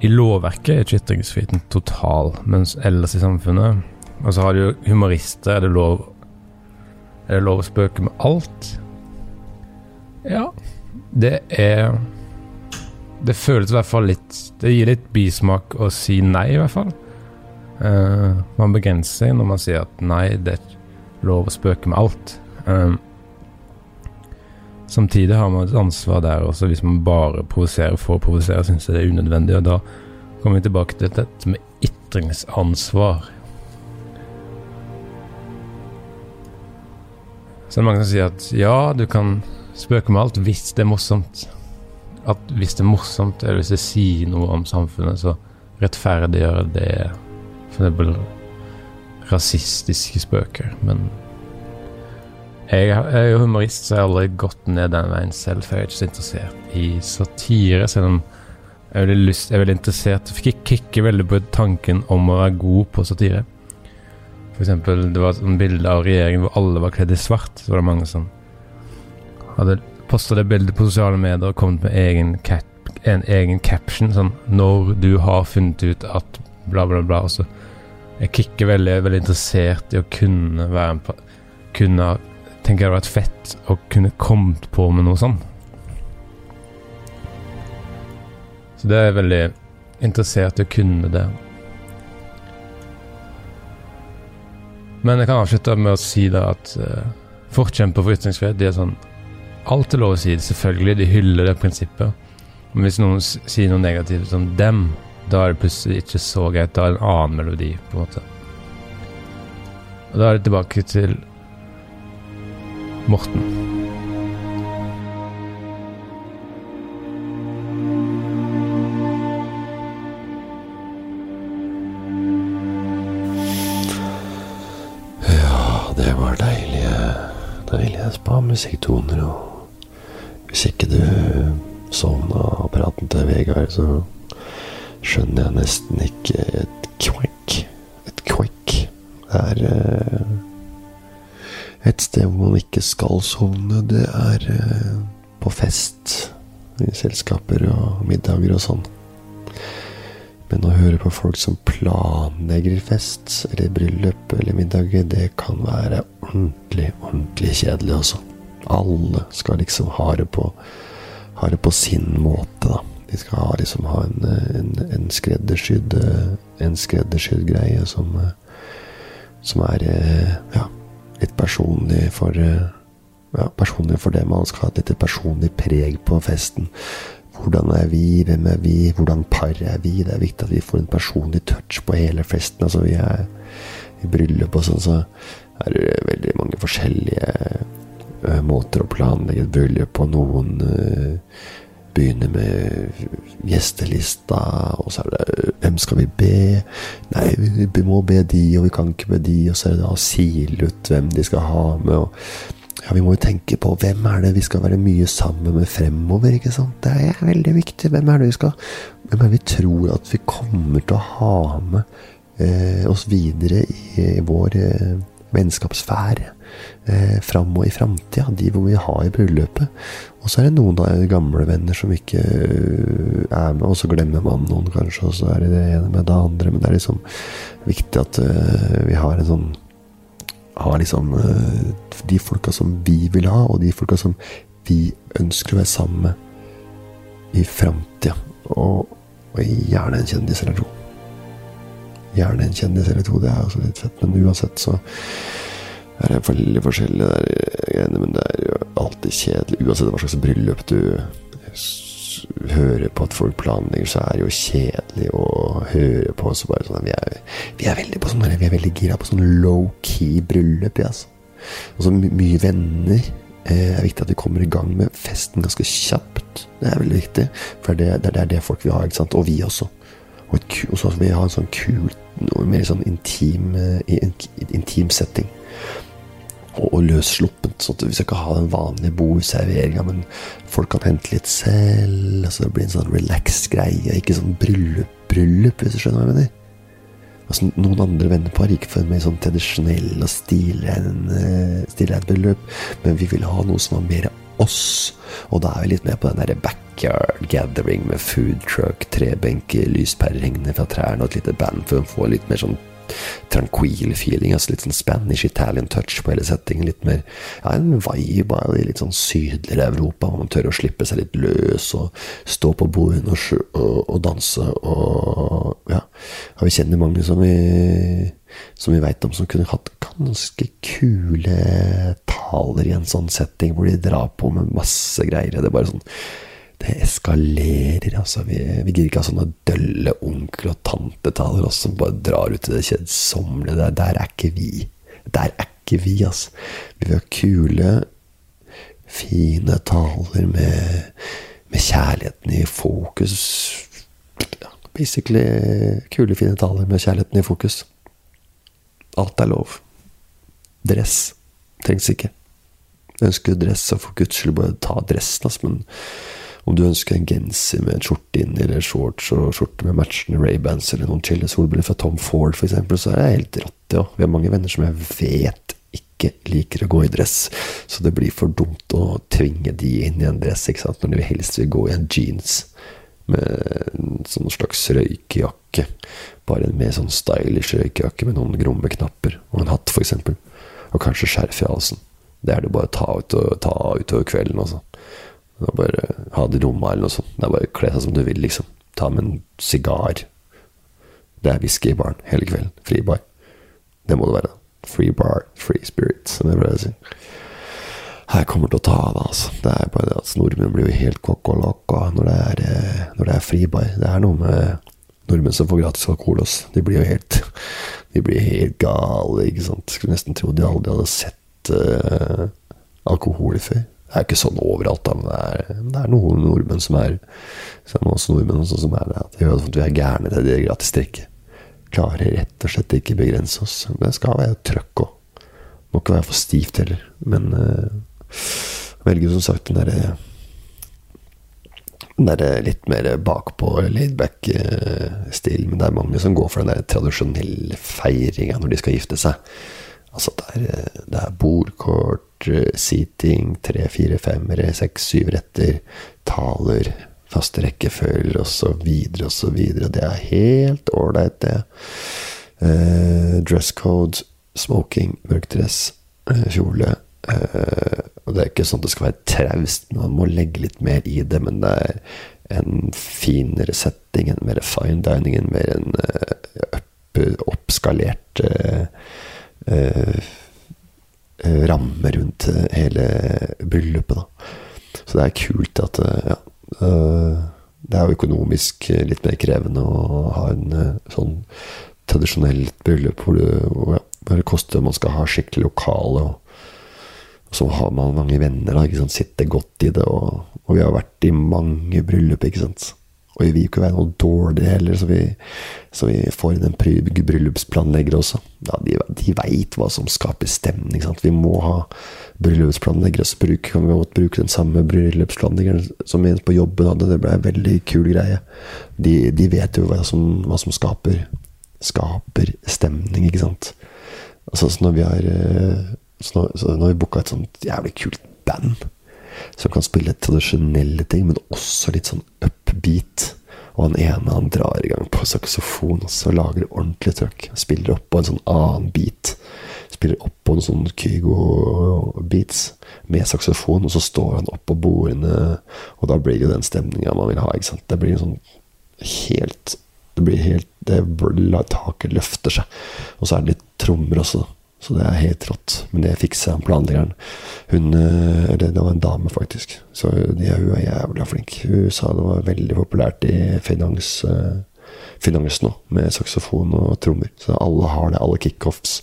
[SPEAKER 2] i lovverket er ikke ytringsfriheten total, mens ellers i samfunnet Og så har du jo humorister. Er det lov Er det lov å spøke med alt? Ja. Det er Det føles i hvert fall litt Det gir litt bismak å si nei, i hvert fall. Uh, man begrenser seg når man sier at nei, det er lov å spøke med alt. Eh, samtidig har man et ansvar der også, hvis man bare provoserer for å provosere, syns jeg det er unødvendig. Og da kommer vi tilbake til dette med ytringsansvar. Så det er mange som sier at ja, du kan spøke med alt hvis det er morsomt. At hvis det er morsomt, eller hvis det sier noe om samfunnet, så rettferdiggjør det f.eks. rasistiske spøker. Men jeg er jo humorist, så jeg har aldri gått ned den veien selv, for jeg er ikke så interessert i satire. Selv om jeg er veldig, lyst, jeg er veldig interessert Jeg kikker veldig på tanken om å være god på satire. For eksempel, det var et bilde av regjeringen hvor alle var kledd i svart. Så var det mange som hadde posta det bildet på sosiale medier og kommet med egen cap, en egen caption. Sånn 'Når du har funnet ut at bla, bla, bla'. Og så jeg kicker veldig, veldig interessert i å kunne være en Kunne tenke jeg hadde vært fett å kunne kommet på med noe sånn. Så det er jeg veldig interessert i å kunne det. Men jeg kan avslutte med å si da at uh, forkjemper for ytringsfrihet de er sånn Alt er lov å si, selvfølgelig. De hyller det prinsippet. Men hvis noen sier noe negativt som dem, da er det plutselig ikke så greit. Da er det en annen melodi, på en måte. Og da er det tilbake til Morten.
[SPEAKER 1] Ja, det var deilige, deilige spa-musikktoner. Og hvis ikke du sovna av praten til Vegard, så skjønner jeg nesten ikke et kvekk. Et kvekk. Det er eh, et sted hvor man ikke skal sovne. Det er eh, på fest. I selskaper og middager og sånn. Men å høre på folk som planlegger fest eller bryllup eller middager, det kan være ordentlig, ordentlig kjedelig, altså. Alle skal liksom ha det på, ha det på sin måte, da. De skal ha, liksom ha en, en, en, skreddersydd, en skreddersydd greie som, som er ja, litt personlig for ja, personlig for dem. Man skal ha et litt personlig preg på festen. Hvordan er vi? Hvem er vi? Hvordan par er vi? Det er viktig at vi får en personlig touch på hele festen. Altså vi er i bryllup og sånn, så er det veldig mange forskjellige uh, måter å planlegge et bryllup på. Noen uh, begynner med gjestelista, og så er det Hvem skal vi be? Nei, vi må be de, og vi kan ikke be de, og så er det å sile ut hvem de skal ha med. og ja, vi må jo tenke på hvem er det vi skal være mye sammen med fremover, ikke sant? Det er veldig viktig. Hvem er det vi skal Hvem er det vi tror at vi kommer til å ha med eh, oss videre i, i vår eh, vennskapssfære eh, fram og i framtida? De hvor vi har i bryllupet. Og så er det noen av gamle venner som ikke uh, er med, og så glemmer man noen, kanskje, og så er det det ene med det andre. Men det er liksom viktig at uh, vi har en sånn har liksom uh, de folka som vi vil ha, og de folka som vi ønsker å være sammen med i framtida. Og, og, gjerne en kjendis eller to. Gjerne en kjendis eller to, det er også litt fett, men uansett så er veldig forskjellig der greiene, men det er jo alltid kjedelig. Uansett hva slags bryllup du hører på at folk planlegger, så er det jo kjedelig å høre på. Så bare sånn, vi, er, vi er veldig på sånn Vi er veldig gira på sånn low-key bryllup. Ja, altså. Og så my mye venner. Eh, det er viktig at vi kommer i gang med festen ganske kjapt. Det er veldig viktig, for det, det, det er det folk vil ha. ikke sant? Og vi også. Og, så vil vi ha en sånn kul, mer sånn intim, eh, intim setting og, løssluppent. Så vi skal ikke ha den vanlige bordserveringa, men folk kan hente litt selv. Altså det blir en sånn relaxed greie, ikke sånn bryllup-bryllup, hvis du skjønner hva jeg mener. Altså, noen andre vennepar gikk for meg sånn tradisjonell og stilreint bryllup, men vi vil ha noe som er mer oss. Og da er vi litt med på den der backyard gathering med food truck, trebenker, lyspærer hengende fra trærne og et lite band for å få litt mer sånn tranquil feeling. altså Litt sånn Spanish Italian touch på hele settingen. Litt mer ja, en vibe av litt sånn sydligere Europa. Hvor man tør å slippe seg litt løs og stå på bordene og, og, og, danse og ja, Ja, vi kjenner mange som vi, som vi veit om som kunne hatt ganske kule taler i en sånn setting, hvor de drar på med masse greier. Det er bare sånn Det eskalerer, altså. Vi, vi gidder ikke ha sånne dølle onkel- og tantetaler også, som bare drar ut i det kjedsommelige. Der, der er ikke vi. Der er ikke vi, altså. Vi vil ha kule, fine taler med, med kjærligheten i fokus. Ja, basically kule, fine taler med kjærligheten i fokus. Alt er lov. Dress trengs ikke. Jeg ønsker dress, så for guds skyld bare ta dressen, altså, men om du ønsker en genser med en skjorte inni, eller shorts og skjorte med matchende Ray-Bans, eller noen chille solbriller fra Tom Ford, f.eks., så er jeg helt rått, ja. Vi har mange venner som jeg vet ikke liker å gå i dress, så det blir for dumt å tvinge de inn i en dress, ikke sant, når de helst vil gå i en jeans med en sånn slags røykejakke. Bare en mer sånn stylish røykejakke med noen gromme knapper, og en hatt, f.eks. Og kanskje skjerf i halsen. Det er det bare å ta ut og ta utover kvelden, altså. Er bare ha det i rommet eller noe sånt. Det er bare kle seg som du vil, liksom. Ta med en sigar. Det er whisky i baren hele kvelden. Free bar. Det må det være. Free bar, free spirit, som jeg pleier å si. Her kommer til å ta av altså. Det er bare det at nordmenn blir jo helt kokk og lokka når det er, eh, når det er fribar. Det er noe med nordmenn som får gratis alkohol også. De blir jo helt (laughs) De blir helt gale, ikke sant. Skulle nesten tro de aldri hadde sett uh, alkohol før. Det er ikke sånn overalt, da, men det er, det er noen nordmenn som er som også nordmenn også som er det. Gjør at vi er gærne til det gratis drikke. Klarer rett og slett ikke begrense oss. Det skal være trøkk òg. Må ikke være for stivt heller. Men uh, velger som sagt den derre den der litt mer bakpå, laidback-stil. Men det er mange som går for den der tradisjonelle feiringa når de skal gifte seg. Altså det er, det er bordkort, seating, tre, fire, femmere, seks, syv retter, taler, faste rekkefølger osv. osv. Det er helt ålreit, det. Eh, dress code, smoking, mørk dress, eh, kjole. Eh, og det er ikke sånn at det skal være traust, man må legge litt mer i det, men det er en finere setting, en mer fine dining, en mer en uh, oppskalert uh, uh, ramme rundt hele bryllupet, da. Så det er kult at ja, det er jo økonomisk litt mer krevende å ha en sånn tradisjonelt bryllup hvor det, hvor det koster man skal ha skikkelig lokale. og og så har man mange venner, da, ikke sant, sitter godt i det, og, og vi har vært i mange bryllup, ikke sant. Og vi vil ikke være noe dårligere heller, så vi, så vi får inn en bryllupsplanlegger også. Ja, de de veit hva som skaper stemning. Sant? Vi må ha bryllupsplanleggere, så bruk, kan vi godt bruke den samme bryllupsplanleggeren som en på jobben hadde. Det ble en veldig kul greie. De, de vet jo hva som, hva som skaper, skaper stemning, ikke sant. Altså, så når vi har nå, så vi booka et sånt jævlig kult band som kan spille tradisjonelle ting, men også litt sånn upbeat. Og han ene han drar i gang på saksofon og så lager ordentlig trøkk. Spiller opp på en sånn annen beat. Spiller opp på en sånn Kygo-beats med saksofon, og så står han oppå bordene, og da blir det den stemninga man vil ha. ikke sant? Det blir sånn helt Det blir helt det, Taket løfter seg. Og så er det litt trommer også. Så det er helt rått. Men det fiksa planleggeren. Hun Eller det var en dame, faktisk. Så de, hun er jævla flink. Hun sa det var veldig populært i finans, finans nå, med saksofon og trommer. Så alle har det. Alle kickoffs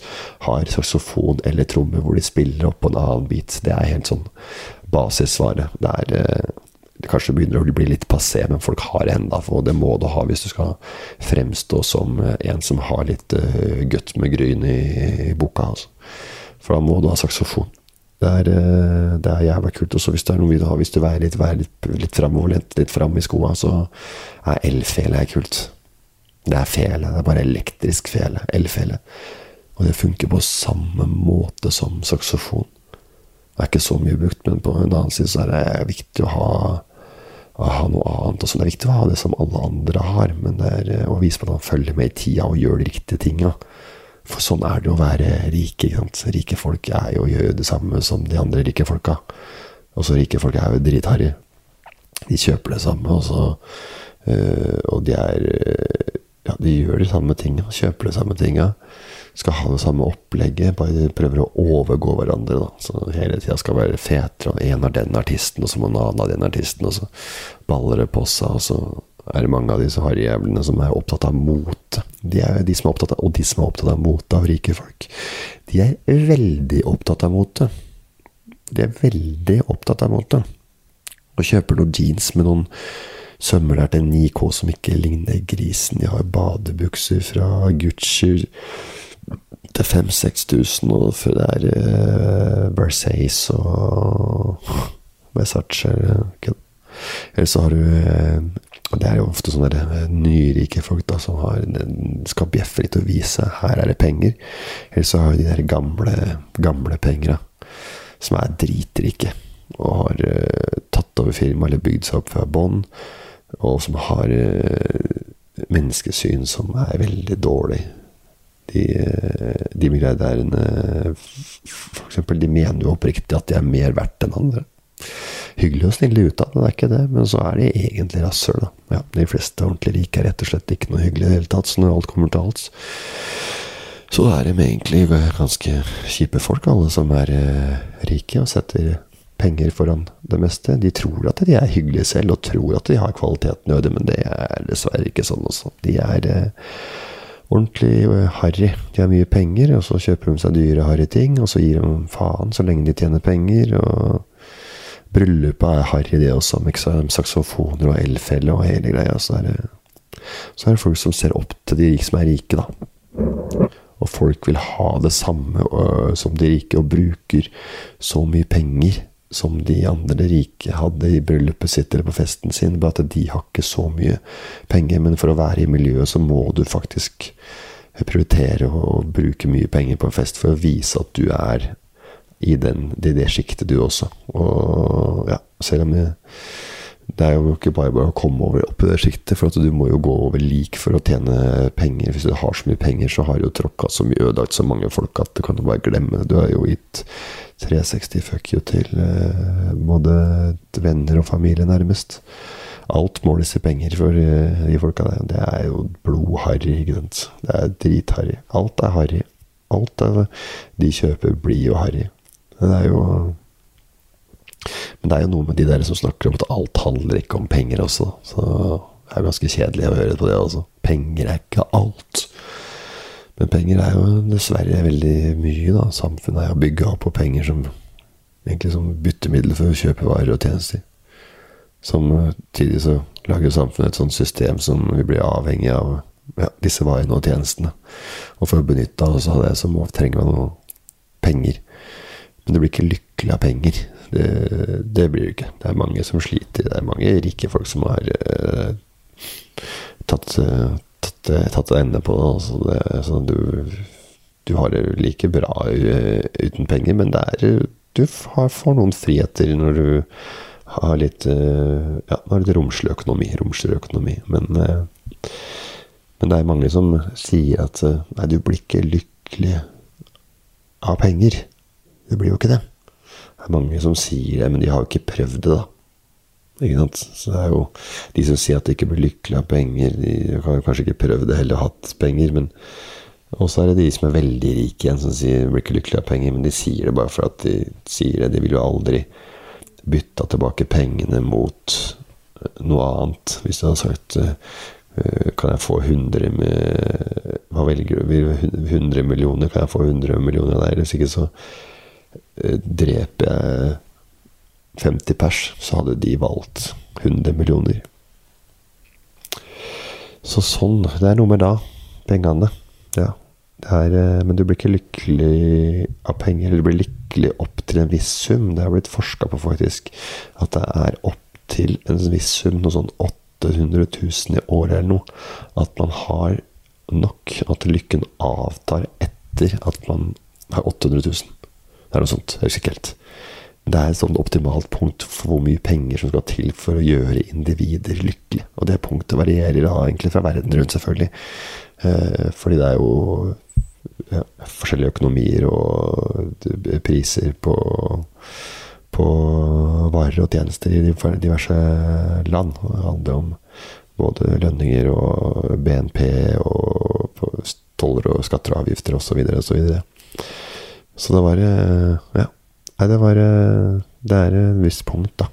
[SPEAKER 1] har saksofon eller trommer hvor de spiller opp på en annen beat. Det er helt sånn basisvare. Det er det kanskje begynner å bli litt passé, men folk har det ennå. Og det må du ha hvis du skal fremstå som en som har litt uh, gutt med gryn i, i boka. Altså. For da må du ha saksofon. Det er, uh, det er jævla kult. Og hvis det er noe du har, hvis du er litt, være litt, litt framoverlent, litt fram i skoa, så er elfele kult. Det er fele. Det er bare elektrisk fele. Elfele. Og det funker på samme måte som saksofon. Det er ikke så mye brukt, men på en annen side så er det viktig å ha, ha noe annet. Og så det er viktig å ha det som alle andre har, men det er å vise at man følger med i tida og gjør de riktige tinga. For sånn er det å være rike. ikke sant? Rike folk er jo gjør det samme som de andre rike folka. Og så rike folk er jo dritharry. De kjøper det samme, og øh, Og de er ja, ja, de gjør de samme tinga, kjøper de samme tinga. Skal ha det samme opplegget, bare prøver å overgå hverandre. da Så hele tida skal være fetere, og en har den artisten, og så må en annen ha den artisten, og så baller det på seg, og så er det mange av disse harryjævlene som er opptatt av mote. De er de som er opptatt av, og de som er opptatt av mote av rike folk, de er veldig opptatt av mote. De er veldig opptatt av mote. Og kjøper noen jeans med noen sømmer der til 9K som ikke ligner grisen. De har badebukser fra Gucci til 5000-6000, og for det er uh, Versace og Versace Eller så har du uh, Det er jo ofte sånne uh, nyrike folk da som har, skal bjeffe litt og vise her er det penger. Eller så har du de der gamle, gamle penger, som er dritrike og har tatt over firmaet eller bygd seg opp fra bånn, og som har menneskesyn som er veldig dårlig. De, uh, de milliardærene, eksempel, de mener jo oppriktig at de er mer verdt enn andre. Hyggelig og snille utad, det er ikke det, men så er de egentlig rasshøl, da. Ja, de fleste ordentlig rike er rett og slett ikke noe hyggelig i det hele tatt, så når alt kommer til alt. Så er de egentlig ganske kjipe folk, alle som er rike og setter penger foran det meste. De tror at de er hyggelige selv, og tror at de har kvaliteten i orden, men det er dessverre ikke sånn også. De er eh, ordentlig eh, harry. De har mye penger, og så kjøper de seg dyre, harry ting, og så gir de faen så lenge de tjener penger. og Bryllupet er harry, det også, med saksofoner og elfelle og hele greia. Så er, det, så er det folk som ser opp til de rike som er rike, da. Og folk vil ha det samme uh, som de rike, og bruker så mye penger som de andre rike hadde i bryllupet sitt eller på festen sin. Bare at de har ikke så mye penger, men for å være i miljøet så må du faktisk prioritere å bruke mye penger på en fest for å vise at du er i, den, i det sjiktet, du også. Og ja, selv om det, det er jo ikke bare bare å komme over opp i det sjiktet, for du må jo gå over lik for å tjene penger. Hvis du har så mye penger, så har du tråkka så mye ødelagt så mange folk at du kan jo bare glemme det. Du har jo gitt 360 fuck you til eh, både venner og familie, nærmest. Alt måles i penger for eh, de folka der. Det er jo blodharry, ikke sant. Det er dritharry. Alt er harry. Alt er, de kjøper, blir jo harry. Det er jo Men det er jo noe med de der som snakker om at alt handler ikke om penger også. Så det er ganske kjedelig å høre på det også. Penger er ikke alt. Men penger er jo dessverre veldig mye, da. Samfunnet er jo bygga opp på penger som egentlig som byttemiddel for å kjøpe varer og tjenester. Samtidig så lager samfunnet et sånt system som vi blir avhengig av ja, disse varene og tjenestene. Og for å benytte oss av det, så trenger man noe penger. Men det blir ikke lykkelig av penger. Det, det blir det ikke. Det er mange som sliter. Det er mange rike folk som har uh, tatt, uh, tatt, eh, tatt ende på. Altså det så du, du, har det like bra uten penger, men er, du har, får noen friheter når du har litt eh, ja, har litt romslig økonomi. Romslig økonomi. Men, eh, men det er mange som sier at nei, du blir ikke lykkelig av penger. Du blir jo ikke det. Er mange som sier det, men de har jo ikke prøvd det, da. Ikke sant? Så det er jo de som sier at de ikke blir lykkelig av penger, de har kanskje ikke prøvd det heller hatt penger, men Og så er det de som er veldig rike igjen, som sier blir ikke lykkelig av penger, men de sier det bare for at de sier det. De vil jo aldri bytta tilbake pengene mot noe annet. Hvis du hadde sagt eh, kan jeg få 100 med, Hva velger du? 100 millioner? Kan jeg få 100 millioner der? Hvis ikke så dreper jeg 50 pers, så hadde de valgt 100 millioner. Så sånn. Det er noe med da. Pengene. Ja. Er, eh, men du blir ikke lykkelig av penger. Eller du blir lykkelig opp til en viss sum. Det har blitt forska på, faktisk. At det er opp til en viss sum, noe sånn 800 000 i året eller noe. At man har nok. At lykken avtar etter at man har 800 000. Det er noe sånt. Jeg husker helt det er et sånn optimalt punkt for hvor mye penger som skal til for å gjøre individer lykkelig. Og det punktet varierer da egentlig fra verden rundt, selvfølgelig. Eh, fordi det er jo ja, forskjellige økonomier og priser på, på varer og tjenester i diverse land. Det handler om Både lønninger og BNP og toller og skatter og avgifter osv. osv. Så, videre. Så det var eh, Ja. Nei, det var eh, Det er et visst punkt, da.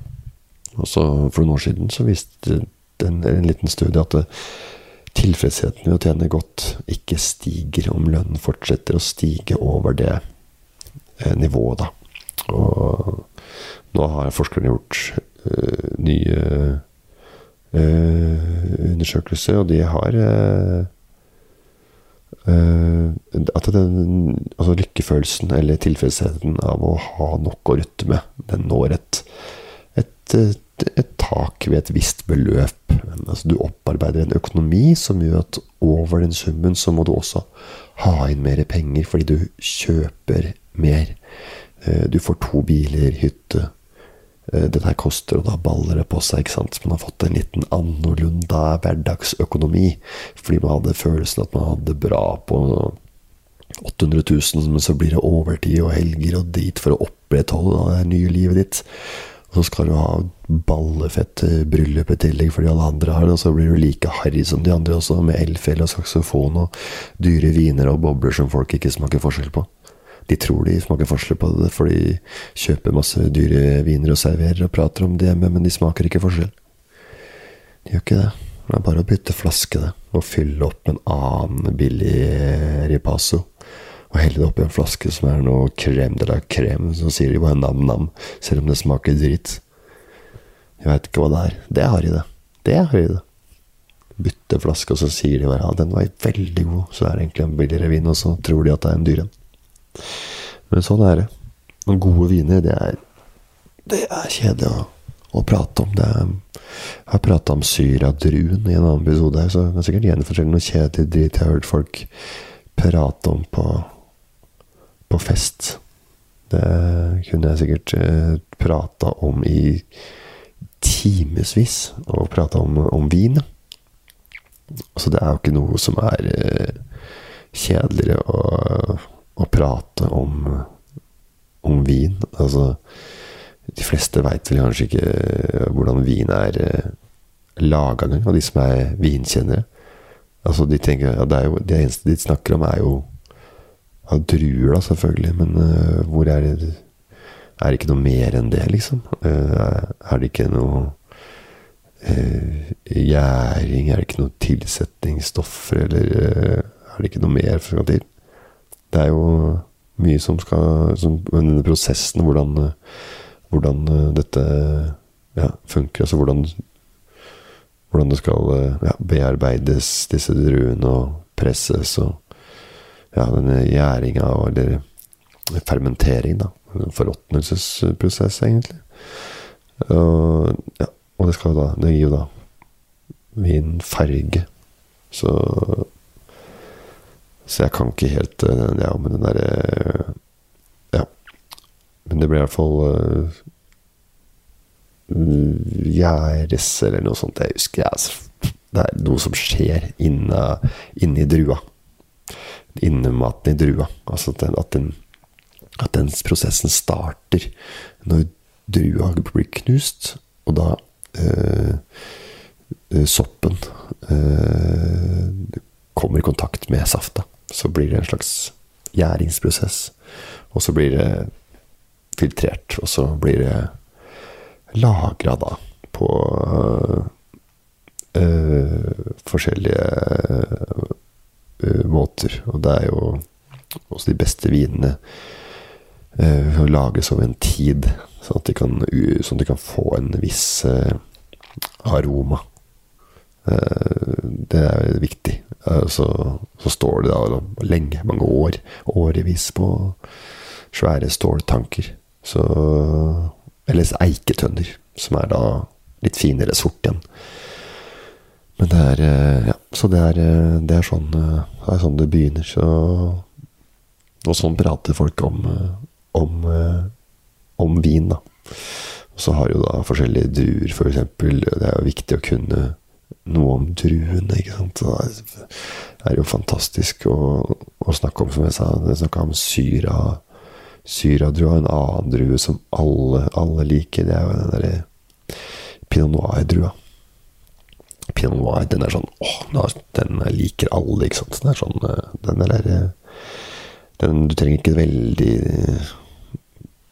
[SPEAKER 1] Og så For noen år siden så viste en, en liten studie at tilfredsheten ved å tjene godt ikke stiger om lønnen fortsetter å stige over det eh, nivået, da. Og nå har forskerne gjort uh, nye uh, undersøkelser, og de har uh, at den, altså lykkefølelsen eller tilfredsheten av å ha nok å rutte med, den når et, et, et tak ved et visst beløp. Altså, du opparbeider en økonomi som gjør at over den summen så må du også ha inn mer penger fordi du kjøper mer. Eh, du får to biler, hytte. Eh, dette her koster, og da baller det på seg. ikke sant? Man har fått en liten annorlunda hverdagsøkonomi. Fordi man hadde følelsen at man hadde bra på 800 000, men så blir det overtid og helger og drit for å opprettholde det nye livet ditt. Og så skal du ha ballefett bryllup i tillegg fordi alle andre har det, og så blir du like harry som de andre også, med elfjell og saksofon og dyre viner og bobler som folk ikke smaker forskjell på. De tror de smaker forskjell på det, for de kjøper masse dyre viner og serverer og prater om det hjemme, men de smaker ikke forskjell. De gjør ikke det. Det er bare å bytte flaske, det, og fylle opp en annen billig ripasso. Og helle det oppi en flaske som er noe krem de la krem, så sier de bare nam-nam, selv om det smaker dritt. Jeg veit ikke hva det er. Det har de, det. Det har de, det. Bytte flaske, og så sier de bare ja, den var veldig god, så er det egentlig en billigere vin, og så tror de at det er en dyr en. Men sånn er det. Noen gode viner, det er, det er kjedelig å, å prate om. Er, jeg har prata om syradruen i en annen episode, her, så jeg kan sikkert gjenfortelle noe kjedelig drit jeg har hørt folk prate om på, på fest. Det kunne jeg sikkert eh, prata om i timevis, og prata om, om vin. Så det er jo ikke noe som er eh, kjedeligere å å prate om, om vin. Altså De fleste veit vel kanskje ikke eh, hvordan vin er uh, laga engang, av de som er vinkjennere. Altså De tenker ja, det, jo, det eneste de snakker om, er jo av druer, da, selvfølgelig. Men uh, hvor er det Er det ikke noe mer enn det, liksom? Uh, er det ikke noe gjæring? Er det ikke noe tilsetningsstoffer, eller er det ikke noe mer skal til? Det er jo mye som skal som, Denne prosessen, hvordan, hvordan dette ja, funker. Altså hvordan, hvordan det skal ja, bearbeides, disse druene, og presses, og ja, denne gjæringa, eller fermentering, da. Forråtnelsesprosess, egentlig. Og, ja, og det da Det gir jo da vin farge. Så så jeg kan ikke helt eh, Ja, men den derre eh, Ja. Men det ble i hvert fall uh, Gjæres eller noe sånt. Jeg husker altså, Det er noe som skjer inne i drua. Innematen i drua. Altså at den, at den, at den prosessen starter når drua blir knust, og da øh, soppen øh, kommer i kontakt med safta så blir det en slags gjæringsprosess. Og så blir det filtrert, og så blir det lagra da på øh, forskjellige øh, måter. Og det er jo også de beste vinene øh, lages over en tid, sånn at kan, sånn at de kan få en viss aroma. Det er viktig. Eh, så, så, står det da lenge, mange år, årevis på svære ståltanker. Så Eller eiketønner, som er da litt finere sort igjen. Men det er eh, Ja, så det er, eh, det er, sånn, det er sånn det begynner. Så Og sånn prater folk om, om, om vin, da. Og så har jo da forskjellige druer, f.eks. For eksempel, det er jo viktig å kunne noe om druene. ikke sant? Det er jo fantastisk å, å snakke om, som jeg sa. Jeg snakka om syra. Syradrua, en annen drue som alle, alle liker. Det er jo den derre pinot noir-drua. Pinot Noir, den er sånn åh, den liker alle, ikke sant. Den er sånn Den er den, Du trenger ikke veldig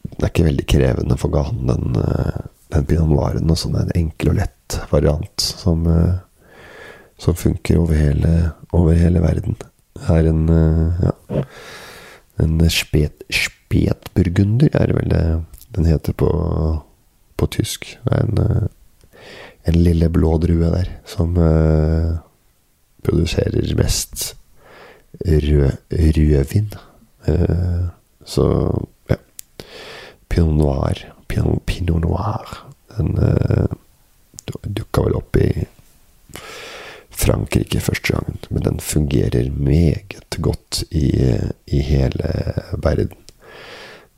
[SPEAKER 1] Det er ikke veldig krevende for ganen, den, den Pinot Noiren. den er en enkel og lett variant som, som funker over hele, over hele verden. Det er en ja, en spet, spetburgunder, er det vel det den heter på, på tysk. Det er en en lille blå drue der som uh, produserer mest rød, rødvin. Uh, så ja. Pinot noir. Pinot, Pinot noir. Den uh, dukka vel opp i Frankrike første gangen, men den fungerer meget godt i, i hele verden.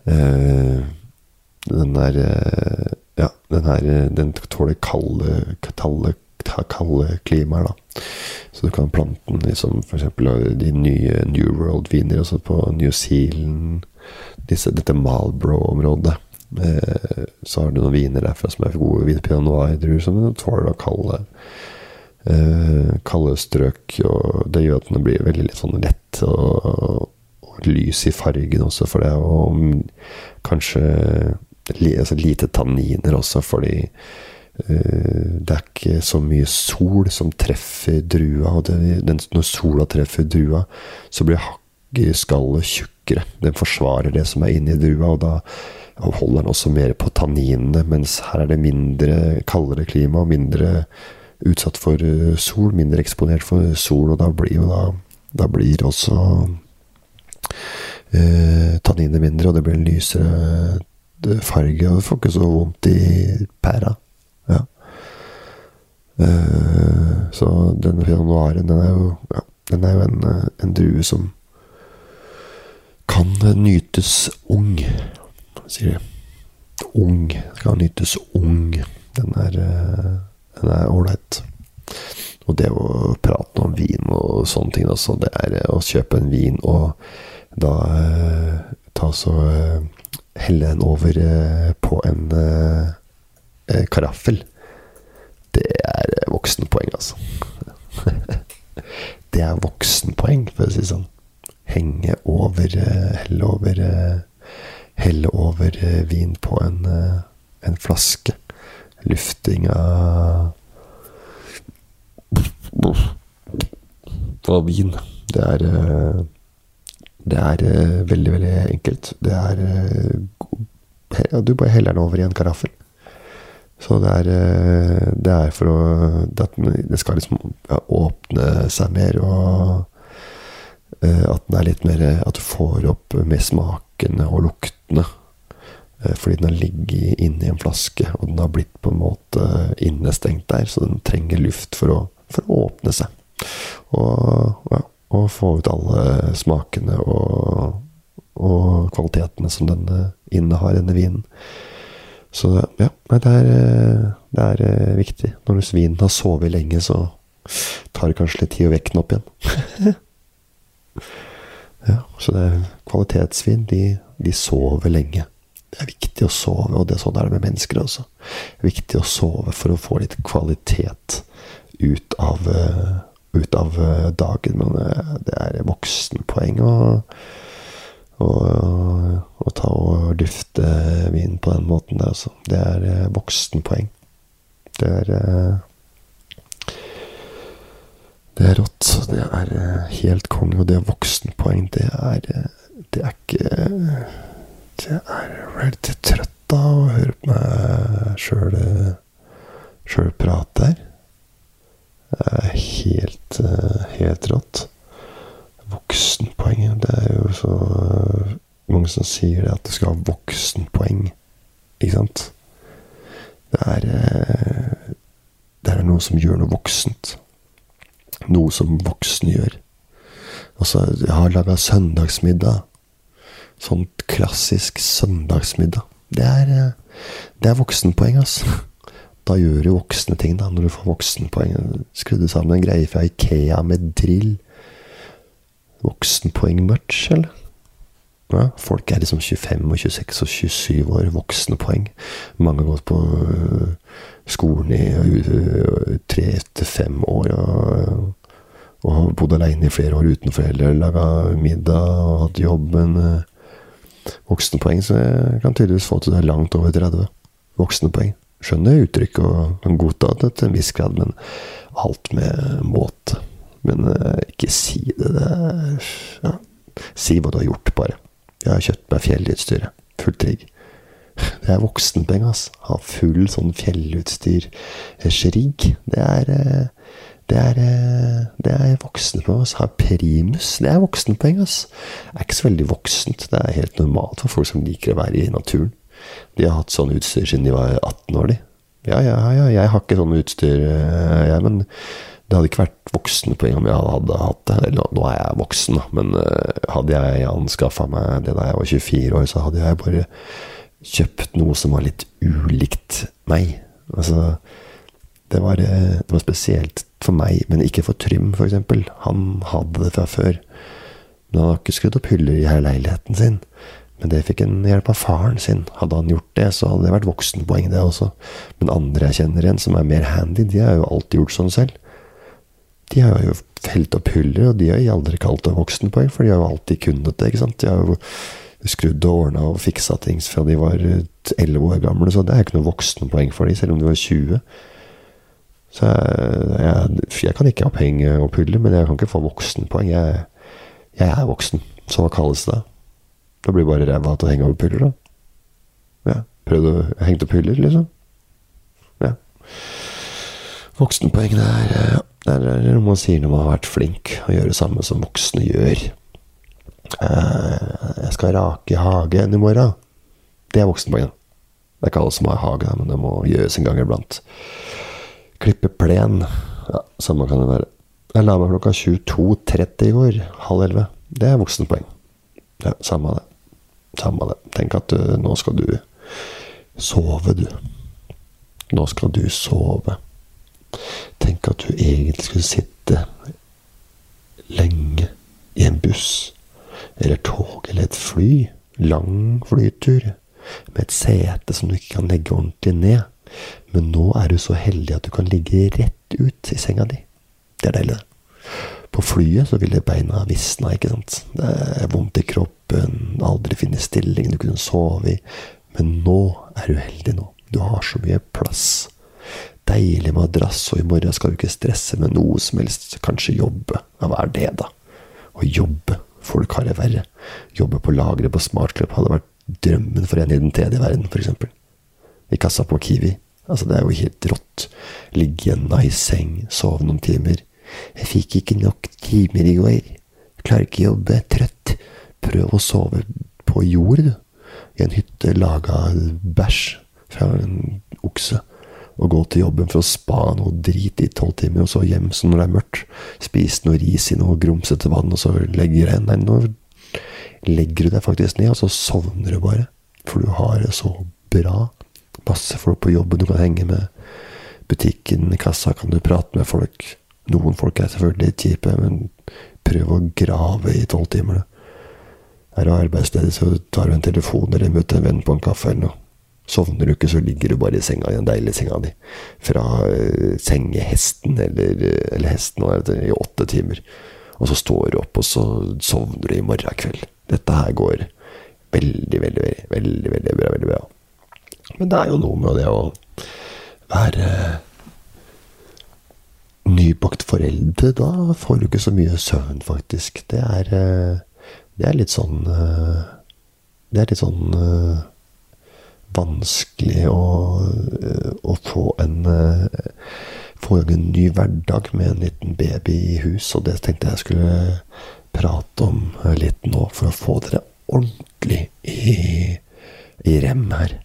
[SPEAKER 1] Uh, den er ja, den her den tåler kalde, kalde, kalde klimaer, da. Så du kan plante den liksom f.eks. de nye New World-viner på New Zealand. Disse, dette Malbro-området. Eh, så har du noen viner derfra som er gode vin pinot noir-druer, som tåler å kalle eh, kalde strøk. Og det gjør at den blir veldig litt sånn lett og, og lys i fargen også, for det. Og kanskje altså lite tanniner også, fordi uh, det er ikke så mye sol som treffer drua. Og det, den, når sola treffer drua, så blir skallet tjukkere. Den forsvarer det som er inni drua, og da holder den også mer på tanninene. Mens her er det mindre kaldere klima mindre utsatt for uh, sol, mindre eksponert for sol, og da blir jo da Da blir også eh, tanninene mindre, og det blir en lysere farge, og du får ikke så vondt i pæra. Ja. Eh, så denne januaren, den er jo, ja, den er jo en, en, drue som kan nytes ung, sier de. Ung. Skal nytes ung. Den er Den er ålreit. Og det å prate om vin og sånne ting også, det er å kjøpe en vin og da eh, ta så eh, helle den over eh, på en eh, eh, karaffel. Det er voksenpoeng, altså. (laughs) det er voksenpoeng, for å si det sånn. Henge over Helle over Helle over vin på en, en flaske. Lufting av Av vin. Det er det er veldig, veldig enkelt. Det er Du bare heller den over i en karaffel. Så det er, det er for å Det skal liksom åpne seg mer, og at den er litt mer At du får opp med smakene og luktene. Fordi den har ligget inni en flaske, og den har blitt på en måte innestengt der. Så den trenger luft for å, for å åpne seg. Og ja, og få ut alle smakene og, og kvalitetene som denne innehar, denne vinen. Så ja, det er, det er eh, viktig. Når vinen har sovet lenge, så tar det kanskje litt tid å vekke den opp igjen. (laughs) ja, så det er kvalitetsvin. De, de, sover lenge. Det er viktig å sove, og det er sånn er det med mennesker også. Det er viktig å sove for å få litt kvalitet ut av uh, ut av eh, dagen. Men eh, det er voksenpoeng å, å, å ta og dufte vin på den måten der, altså. Det er eh, voksenpoeng. Det er Det er rått. Det er helt konge. Og det er voksenpoeng. Det er Det er ikke Det er litt trøtt av å høre på meg sjøl sjøl prate her. Det er helt helt rått. Voksenpoeng Det er jo så mange som sier det, at du skal ha voksenpoeng. Ikke sant? Det er eh, Det er noe som gjør noe voksent. Noe som voksne gjør. Altså, jeg har laga søndagsmiddag. Sånn klassisk søndagsmiddag. Det er, eh, det er voksenpoeng, altså. Da gjør du voksne ting, da, når du får voksenpoeng. Skrudde sammen en greie fra Ikea med drill. Voksenpoeng-merch, eller? Ja, folk er liksom 25 og 26 og 27 år, voksne poeng. Mange har gått på øh, skolen i øh, tre til fem år og, har bodd aleine i flere år uten foreldre, laga middag og hatt jobben. Voksne poeng, så jeg kan tydeligvis få til det langt over 30. Voksne poeng. Skjønner uttrykk og kan godta det til en viss grad, men alt med måte. Men ikke si det. det er, ja. Si hva du har gjort, bare. Jeg har kjøpt meg fjellutstyret. Fullt rigg. Det er voksenpenger, ass. Ha full sånn fjellutstyr-rigg. Det er uh, det er, det er voksenpenger. ass. Ha primus. Det er voksenpenger, ass. Det er ikke så veldig voksent. Det er helt normalt for folk som liker å være i naturen. De har hatt sånn utstyr siden de var 18 år, de. Ja, ja, ja, jeg har ikke sånn utstyr, jeg, men det hadde ikke vært voksenpoeng om jeg hadde hatt det. Nå er jeg voksen, da, men uh, hadde jeg anskaffa meg det da jeg var 24 år, så hadde jeg bare kjøpt noe som var litt ulikt meg. Altså, det var, det var spesielt for meg, men ikke for Trym, f.eks. Han hadde det fra før. Men han har ikke skrudd opp hyller i hele leiligheten sin. Men det fikk en hjelp av faren sin. Hadde han gjort det, så hadde det vært voksenpoeng, det også. Men andre jeg kjenner igjen, som er mer handy, de har jo alltid gjort sånn selv. De har jo felt opp hyller, og de har jeg aldri kalt det voksenpoeng, for de har jo alltid kunnet det. ikke sant? De har jo skrudd og ordna og fiksa ting fra de var elleve år gamle, så det er ikke noe voksenpoeng for de, selv om de var 20. Så jeg, jeg, jeg kan ikke ha penger opp puller, men jeg kan ikke få voksenpoeng. Jeg, jeg er voksen. Så hva kalles det? Da blir bare ræva til å henge opp puller, da. Ja. Prøvd å henge opp hyller, liksom. Ja. Voksenpoeng, det er, er noe man sier når man har vært flink, å gjøre det samme som voksne gjør. jeg skal rake hagen i morgen. Det er voksenpoeng. Det er ikke alle som har hage, men det må gjøres en gang iblant. Klippe plen. Ja, samme kan det være. Jeg la meg klokka 22.30 i går. Halv elleve. Det er voksenpoeng. Ja, samme det. Samme det. Tenk at du, nå skal du sove, du. Nå skal du sove. Tenk at du egentlig skulle sitte lenge i en buss eller tog eller et fly. Lang flytur. Med et sete som du ikke kan legge ordentlig ned. Men nå er du så heldig at du kan ligge rett ut i senga di. Det er deilig, det. På flyet så ville beina visna, ikke sant. Det er vondt i kroppen, aldri finne stilling du kunne sove i. Men nå er du heldig nå. Du har så mye plass. Deilig madrass, og i morgen skal du ikke stresse med noe som helst. Kanskje jobbe. Ja, hva er det, da? Å jobbe. Folk har det verre. Jobbe på lageret på Smartklubb hadde vært drømmen for en i den tredje verden, f.eks. I kassa på Kiwi. Altså, det er jo helt rått. Ligge i en nice seng, sove noen timer. Jeg fikk ikke nok timer i går. Klarer ikke jobbe. Trøtt. Prøv å sove på jord, du. I en hytte laga bæsj fra en okse. Og gå til jobben for å spa noe drit i tolv timer, og så hjem så når det er mørkt. Spise noe ris i noe grumsete vann, og så legger deg Nei, nå legger du deg faktisk ned, og så sovner du bare. For du har det så bra. Masse folk på jobben du kan henge med. Butikken, kassa kan du prate med folk. Noen folk er selvfølgelig litt kjipe, men prøv å grave i tolv timer. Er du arbeidsledig, så tar du en telefon eller møter en venn på en kaffe eller noe. Sovner du ikke, så ligger du bare i senga i den deilige senga di. Fra uh, sengehesten, eller, eller hesten, i åtte timer. Og så står du opp, og så sovner du i morgen kveld. Dette her går veldig, veldig, veldig, veldig, bra. Veldig bra. Men det er jo noe med det å være nybakt foreldre. Da får du ikke så mye søvn, faktisk. Det er, det er litt sånn Det er litt sånn vanskelig å, å få en få en ny hverdag med en liten baby i hus, og det tenkte jeg skulle prate om litt nå, for å få dere ordentlig i, i rem her.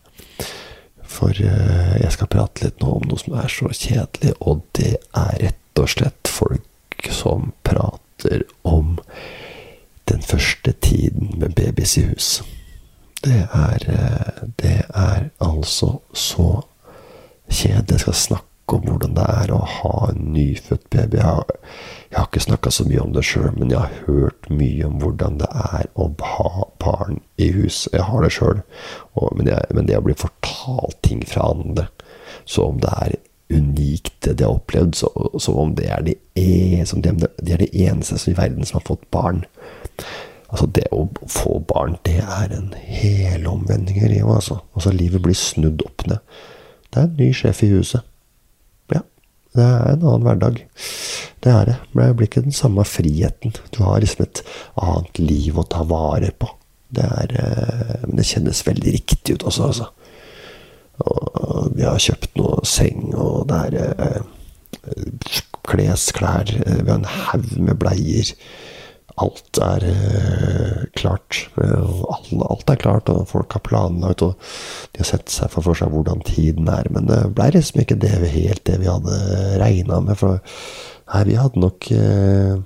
[SPEAKER 1] For jeg skal prate litt nå om noe som er så kjedelig, og det er rett og slett folk som prater om den første tiden med babys i hus. Det er, det er altså så kjedelig. Jeg skal snakke om hvordan det er å ha en nyfødt baby. Jeg har, jeg har ikke snakka så mye om det sjøl, men jeg har hørt mye om hvordan det er å ha barn i hus. Jeg har det sjøl, men, men, det å bli fortalt ting fra andre, så om det er unikt, det de har opplevd, som om det er de, e, de, er de eneste i verden som har fått barn. Altså, det å få barn, det er en helomvending i livet, altså. altså. Livet blir snudd opp ned. Det er en ny sjef i huset. Ja. Det er en annen hverdag. Det er det. Men det blir ikke den samme friheten. Du har liksom et annet liv å ta vare på. Det er eh, Men det kjennes veldig riktig ut også, altså. Og vi har kjøpt noe seng, og det er eh, klesklær. Vi har en haug med bleier alt er uh, klart. Uh, alt er klart, og folk har planlagt, og de har sett seg for, for seg hvordan tiden er. Men det ble liksom ikke det vi, helt det vi hadde regna med. For nei, vi hadde nok uh,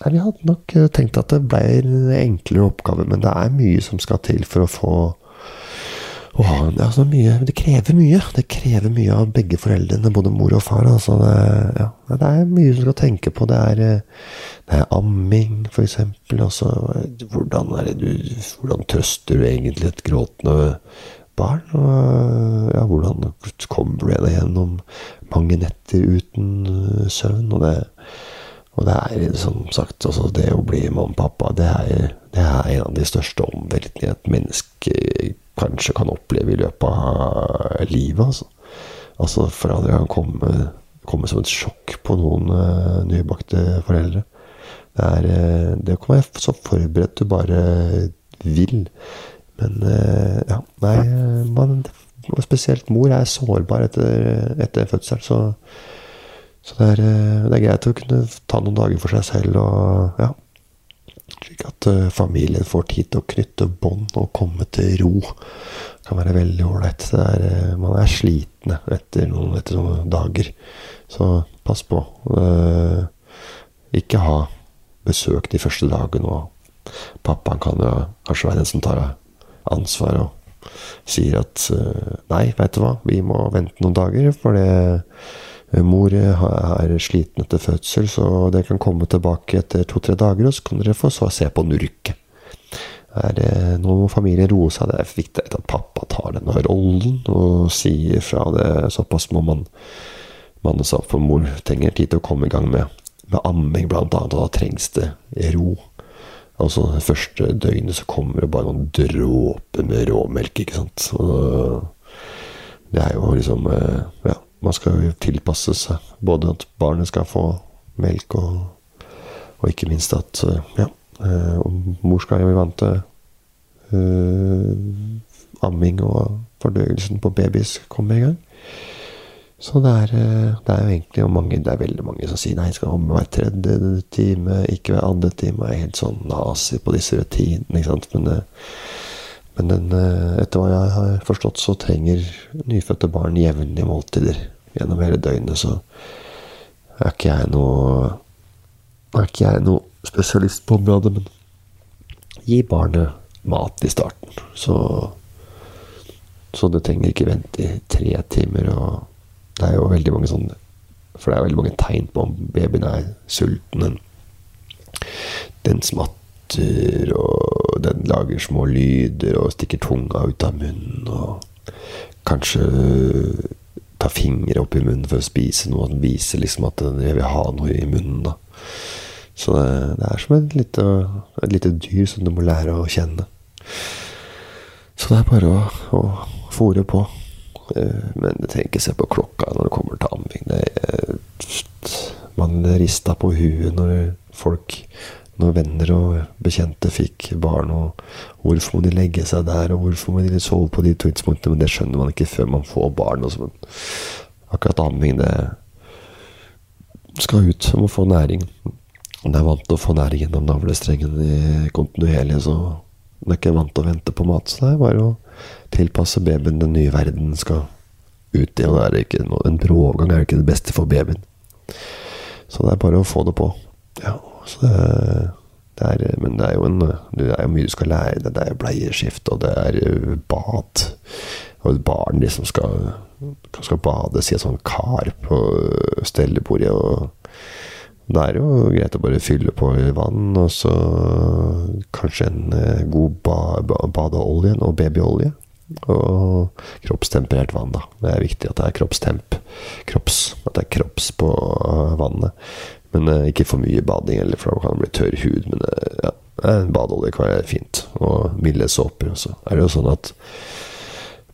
[SPEAKER 1] nei, vi hadde nok tenkt at det ble en enklere oppgave, men det er mye som skal til for å få Åh, det, altså mye, det, krever mye. Det krever mye av begge foreldrene, både mor og far. Altså det, ja, det, er mye som skal tenke på. Det er, det er amming, f.eks. Altså, hvordan, hvordan, trøster du egentlig et gråtende barn? Og, ja, hvordan kommer du deg gjennom mange netter uten øh, søvn? Og det, og det er som sagt altså Det å bli mamma og pappa, det er, det er en av de største omveltningene et menneske kanskje kan oppleve i løpet av livet. Altså, altså det kan komme, komme, som et sjokk på noen uh, nybakte foreldre. Det, er, uh, det kan være så forberedt du bare vil. Men ja, nei man, Spesielt mor er sårbar etter, etter fødsel, så, så det, er, det, er, greit å kunne ta noen dager for seg selv og ja, slik at uh, familien får tid til å knytte bånd og komme til ro. Det kan være veldig ålreit. Uh, man er slitne etter noen, etter noen, dager. Så pass på. Ikke ha besøk de første dagene. Og pappaen kan jo kanskje være den som tar ansvar og sier at nei, veit du hva, vi må vente noen dager, for det Eh, mor er sliten etter fødsel, så det kan komme tilbake etter to-tre dager, og så kan dere få så se på nurket. Nå må familien roe seg. Det er viktig at pappa tar denne rollen og sier fra det. Såpass må man manne seg opp, for mor trenger tid til å komme i gang med, med amming, blant annet, og da trengs det ro. Altså det første døgnet så kommer det bare noen dråper med råmelk, ikke sant. Og det er jo liksom eh, Ja man skal jo tilpasse seg. Både at barnet skal få melk, og, og ikke minst at eh, ja, eh, mor skal jo vant til uh, amming og fordøyelsen på babys kommer i gang. Så det er, det er jo egentlig mange, det er veldig mange som sier nei, skal komme hver tredje time, ikke hver andre time. Jeg er helt sånn nazi på disse rutinene. ikke sant, men men den, etter hva jeg har forstått, så trenger nyfødte barn jevnlige måltider gjennom hele døgnet, så er ikke jeg noe Er ikke jeg noe spesialist på området, men gi barnet mat i starten. Så, så det trenger ikke vente i tre timer. Og det er jo veldig mange sånne For det er veldig mange tegn på om babyen er sulten. Den smatter, og den lager små lyder og stikker tunga ut av munnen. Og kanskje ta fingre opp i munnen for å spise noe. Den viser liksom at den vil ha noe i munnen. da. Så det, det er som et lite, et lite, dyr som du må lære å kjenne. Så det er bare å, å fòre på. Eh, men du trenger ikke se på klokka når det kommer til amming. Man rista på huet når folk når venner og bekjente fikk barn, og hvorfor må de legge seg der, og hvorfor må de sove på de tidspunktene, men det skjønner man ikke før man får barn. Også. Akkurat amming, det skal ut. som å få næring. Det er vant til å få næring gjennom navlestrengen kontinuerlig, så det er ikke vant til å vente på mat. Så det er bare å tilpasse babyen den nye verden skal ut i. Og det er ikke noe, en bråovergang er ikke det beste for babyen. Så det er bare å få det på. Ja, så det, det er, men det er jo en, det er mye du skal lære. Det er bleieskift, og det er bad. Og et barn liksom skal, skal bades i et sånt kar på stellebordet. og det er jo greit å bare fylle på vann, og så kanskje en eh, god ba ba badeolje og babyolje. Og kroppstemperert vann, da. Det er viktig at det er kroppstemp. Kropps. At det er kropps på vannet. Men eh, ikke for mye bading, eller for da kan det bli tørr hud. Men eh, ja, badeolje kan være fint. Og milde såper. Så er det jo sånn at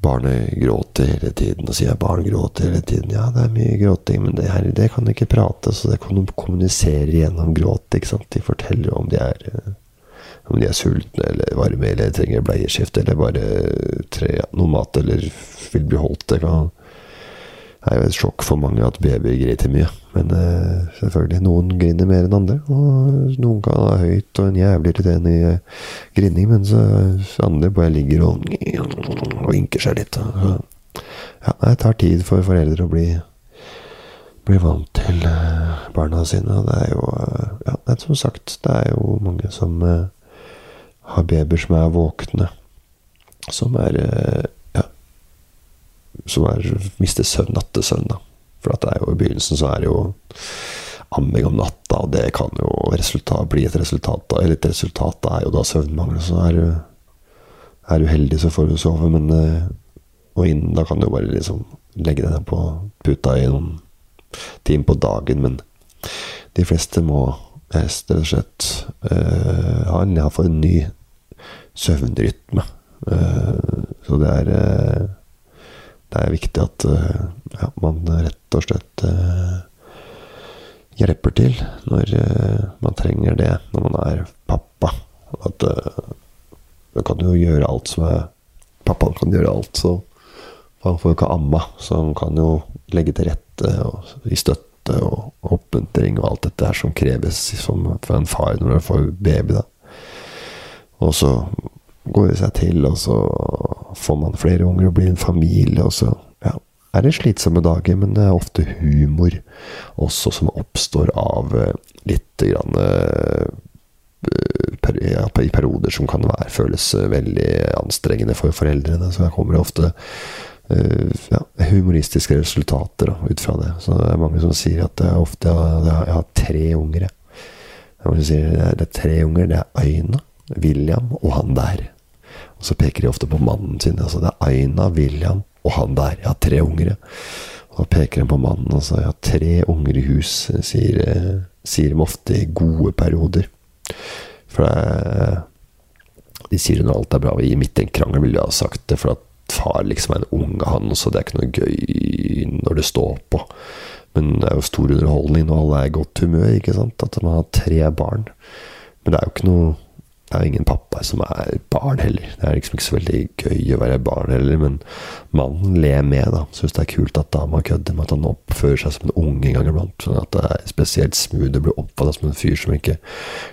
[SPEAKER 1] barnet gråter hele tiden. Og sier barn gråter hele tiden. Ja, det er mye gråting, men det, her, det kan ikke prate, så det kan de kommunisere gjennom gråt. ikke sant? De forteller om de er eh, om de er sultne eller varme eller trenger bleieskift eller bare tre, noe mat eller vil bli holdt. Det kan det er jo et sjokk for mange at babyer griner mye. Men uh, selvfølgelig, noen griner mer enn andre. Og noen kan ha høyt og en jævlig irriterende uh, grining, mens uh, andre bare ligger og, vinker seg litt. Og, ja, det tar tid for foreldre å bli, bli vant til barna sine. Det er jo ja, det er som sagt, det er jo mange som har babyer som er våkne. Som er som er, mister søvn, nattesøvn. da. For at det er jo i begynnelsen så er det jo amming om natta, og det kan jo resultat, bli et resultat. Eller et resultat er jo da søvnmangel. Så er du, er du heldig, så får du sove. Men eh, og inn, da kan du bare liksom legge deg på puta i noen timer på dagen. Men de fleste må rett og slett uh, ha en, en ny søvnrytme. Uh, så det er uh, det er viktig at eh, ja, man rett og slett uh, hjelper til når uh, man trenger det når man er pappa. At du kan jo gjøre alt som er Pappaen kan gjøre alt, så han får jo ikke amma, så han kan jo legge til rette og gi støtte og oppmuntring og alt dette her som kreves som, for en far når du får baby. da. Og så går det seg til, og så får man flere unger og blir en familie, og så ja, er det slitsomme dager, men det er ofte humor også som oppstår av eh, litt grann eh, ja, i perioder som kan være, føles eh, veldig anstrengende for foreldrene. Så her kommer det ofte ja, humoristiske resultater da, ut fra det. Så det er mange som sier at er ofte jeg, jeg har tre unger. Det er sier det er, det er tre unger. Det er Aina, William og han der. Og så peker de ofte på mannen sin. Altså det er Aina, William og han der. Jeg har tre unger, Og da peker de på mannen og sier jeg har tre unger i hus, sier, sier de ofte i gode perioder. For det, de sier når alt er bra. I midt i en krangel ville jeg ha sagt det, for at far liksom er en unge, han, så det er ikke noe gøy når det står på. Men det er jo stor underholdning når alle er i godt humør, ikke sant. At man har tre barn. Men det er jo ikke noe det er ingen pappa som er barn heller. Det er liksom ikke så veldig gøy å være barn heller, men mannen ler med, da. Syns det er kult at dama kødder med at han oppfører seg som en unge en gang iblant. Sånn at det er spesielt smooth å bli oppfatta som en fyr som ikke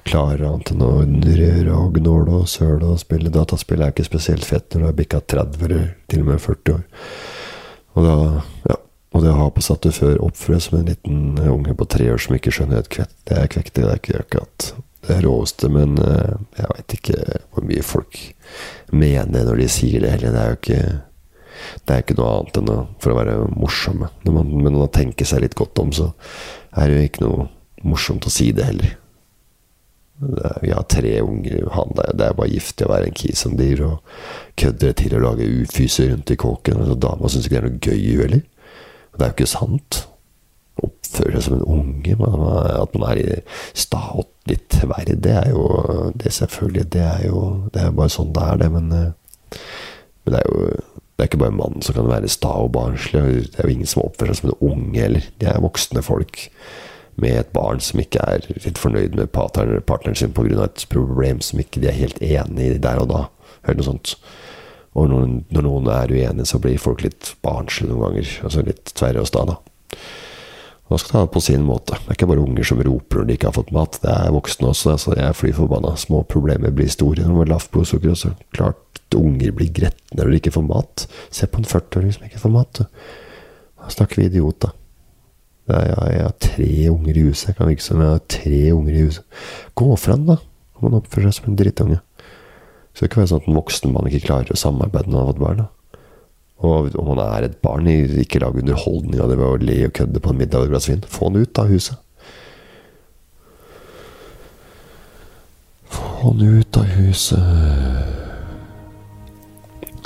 [SPEAKER 1] klarer annet enn å røre og gnåle og søle og spille dataspill. er ikke spesielt fett når du har bikka 30 eller til og med 40 år. Og da, ja. Og det å ha på seg at du før oppfører som en liten unge på tre år som ikke skjønner et kvett, det er kvektig. Det er ikke akkurat det råeste, men eh, jeg veit ikke hvor mye folk mener når de sier det heller. Det er jo ikke det er ikke noe annet enn å, for å være morsomme. Når man, men når man tenker seg litt godt om, så er det jo ikke noe morsomt å si det heller. Det vi har tre unger, han der, det er bare giftig å være en kis som dyr, og kødder til å lage ufyser rundt i kåken. Altså, dama syns ikke det er noe gøy, heller. Det er jo ikke sant Oppføre seg som en unge. At man er i sta litt verre, det er jo det selvfølgelig Det er jo det er bare sånn det er, det. Men, eh, men det er jo det er ikke bare mannen som kan være sta og barnslig. Det er jo ingen som oppfører seg som en unge heller. De er voksne folk med et barn som ikke er litt fornøyd med partneren, partneren sin pga. et problem som ikke de er helt enig i der og da. Eller noe sånt. Og når, når noen er uenige, så blir folk litt barnslige noen ganger. Altså litt tverre og sta, da. Man skal det på sin måte. Det er ikke bare unger som roper når de ikke har fått mat. Det er voksne også. Altså, jeg er fly forbanna. Små problemer blir store når man har lavt blodsukker. Så klart unger blir gretne når de ikke får mat. Se på en 40-åring som ikke får mat. Da snakker vi idiot, da. Jeg, jeg, jeg har tre unger i huset. Jeg kan virke som jeg har tre unger i huset. Gå fram, da. Man oppfører seg som en drittunge. Så det kan være sånn at en voksen mann ikke klarer å samarbeide når han har fått barn. da. Og om han er et barn, ikke lag underholdning av det ved å le og kødde på en middag over et glass vin. Få han ut av huset. Få han ut av huset.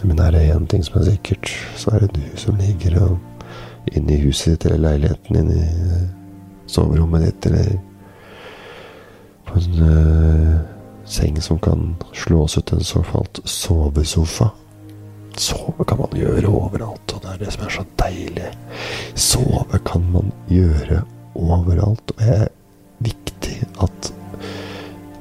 [SPEAKER 1] Men er det én ting som er sikkert, så er det du som ligger og inne i huset ditt eller leiligheten din, i soverommet ditt eller på en uh, seng som kan slås ut, en såkalt sovesofa. Sove kan man gjøre overalt, og det er det som er så deilig. Sove kan man gjøre overalt, og det er viktig at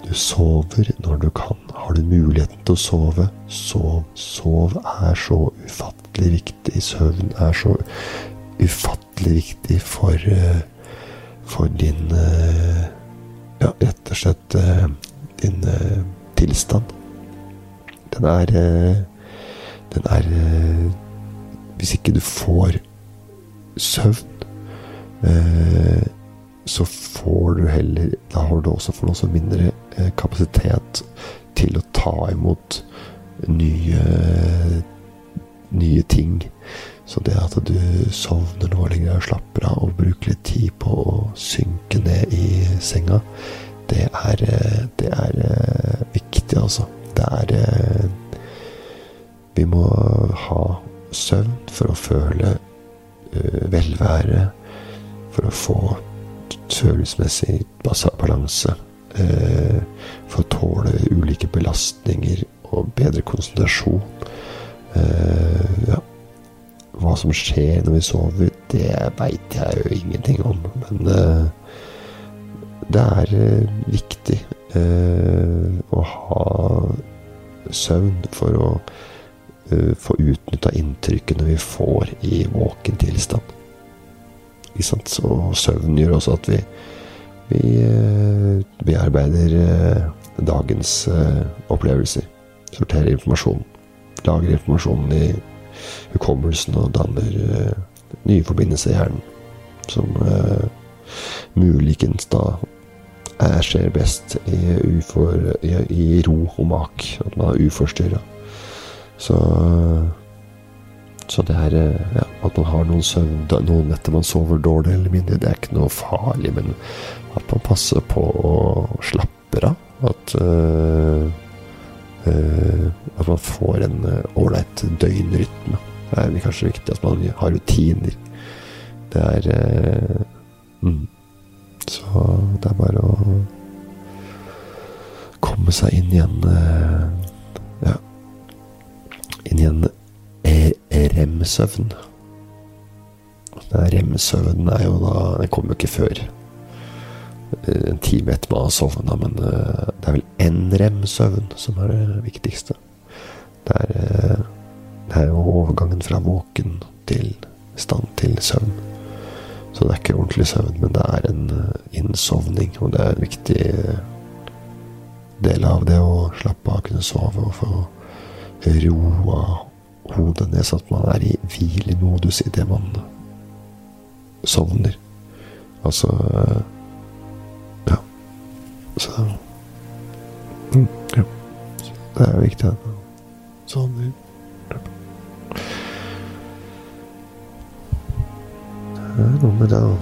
[SPEAKER 1] du sover når du kan. Har du muligheten til å sove, sov. Sov er så ufattelig viktig. Søvn er så ufattelig viktig for, eh, for din eh, Ja, rett og slett eh, din tilstand. Den er Den er Hvis ikke du får søvn, så får du heller Da har du også, får du også mindre kapasitet til å ta imot nye, nye ting. Så det at du sovner noe lenger og slapper av og bruker litt tid på å synke ned i senga, det er, det er eh, viktig, altså. Det er eh, Vi må ha søvn for å føle uh, velvære, for å få følelsesmessig balanse. Eh, for å tåle ulike belastninger og bedre konsentrasjon. Eh, ja. Hva som skjer når vi sover, det veit jeg jo ingenting om. Men eh, det er viktig å ha søvn for å få utnytta inntrykkene vi får i våken tilstand. Så søvn gjør også at vi vi bearbeider eh, eh, dagens eh, opplevelser. Sorterer informasjon. Lager informasjonen i hukommelsen og danner nye forbindelser i hjernen. Som muligens da er, skjer best i, ufor, i, i, ro og mak. At man er uforstyrra. Så så det er ja, at man har noen søvn Noen netter man sover dårlig eller mindre, det er ikke noe farlig. Men at man passer på å slappe av. At, uh, uh, at man får en ålreit uh, døgnrytme. Det er kanskje viktig at man har rutiner. Det er mm. Så det er bare å komme seg inn i rem-søvn. Rem-søvnen er jo da Den kommer jo ikke før Eh, en time etter man har sovna, men eh, det er vel NREM-søvn som er det viktigste. Det er, eh, det er jo overgangen fra våken til stand til søvn. Så det er ikke ordentlig søvn, men det er en innsovning, og det er en viktig del av det å slappe av, kunne sove og få roa hodet ned, sånn at man er i hvilemodus idet man sovner. Altså så mm, ja. Det er viktig sovner. Det er noe med det å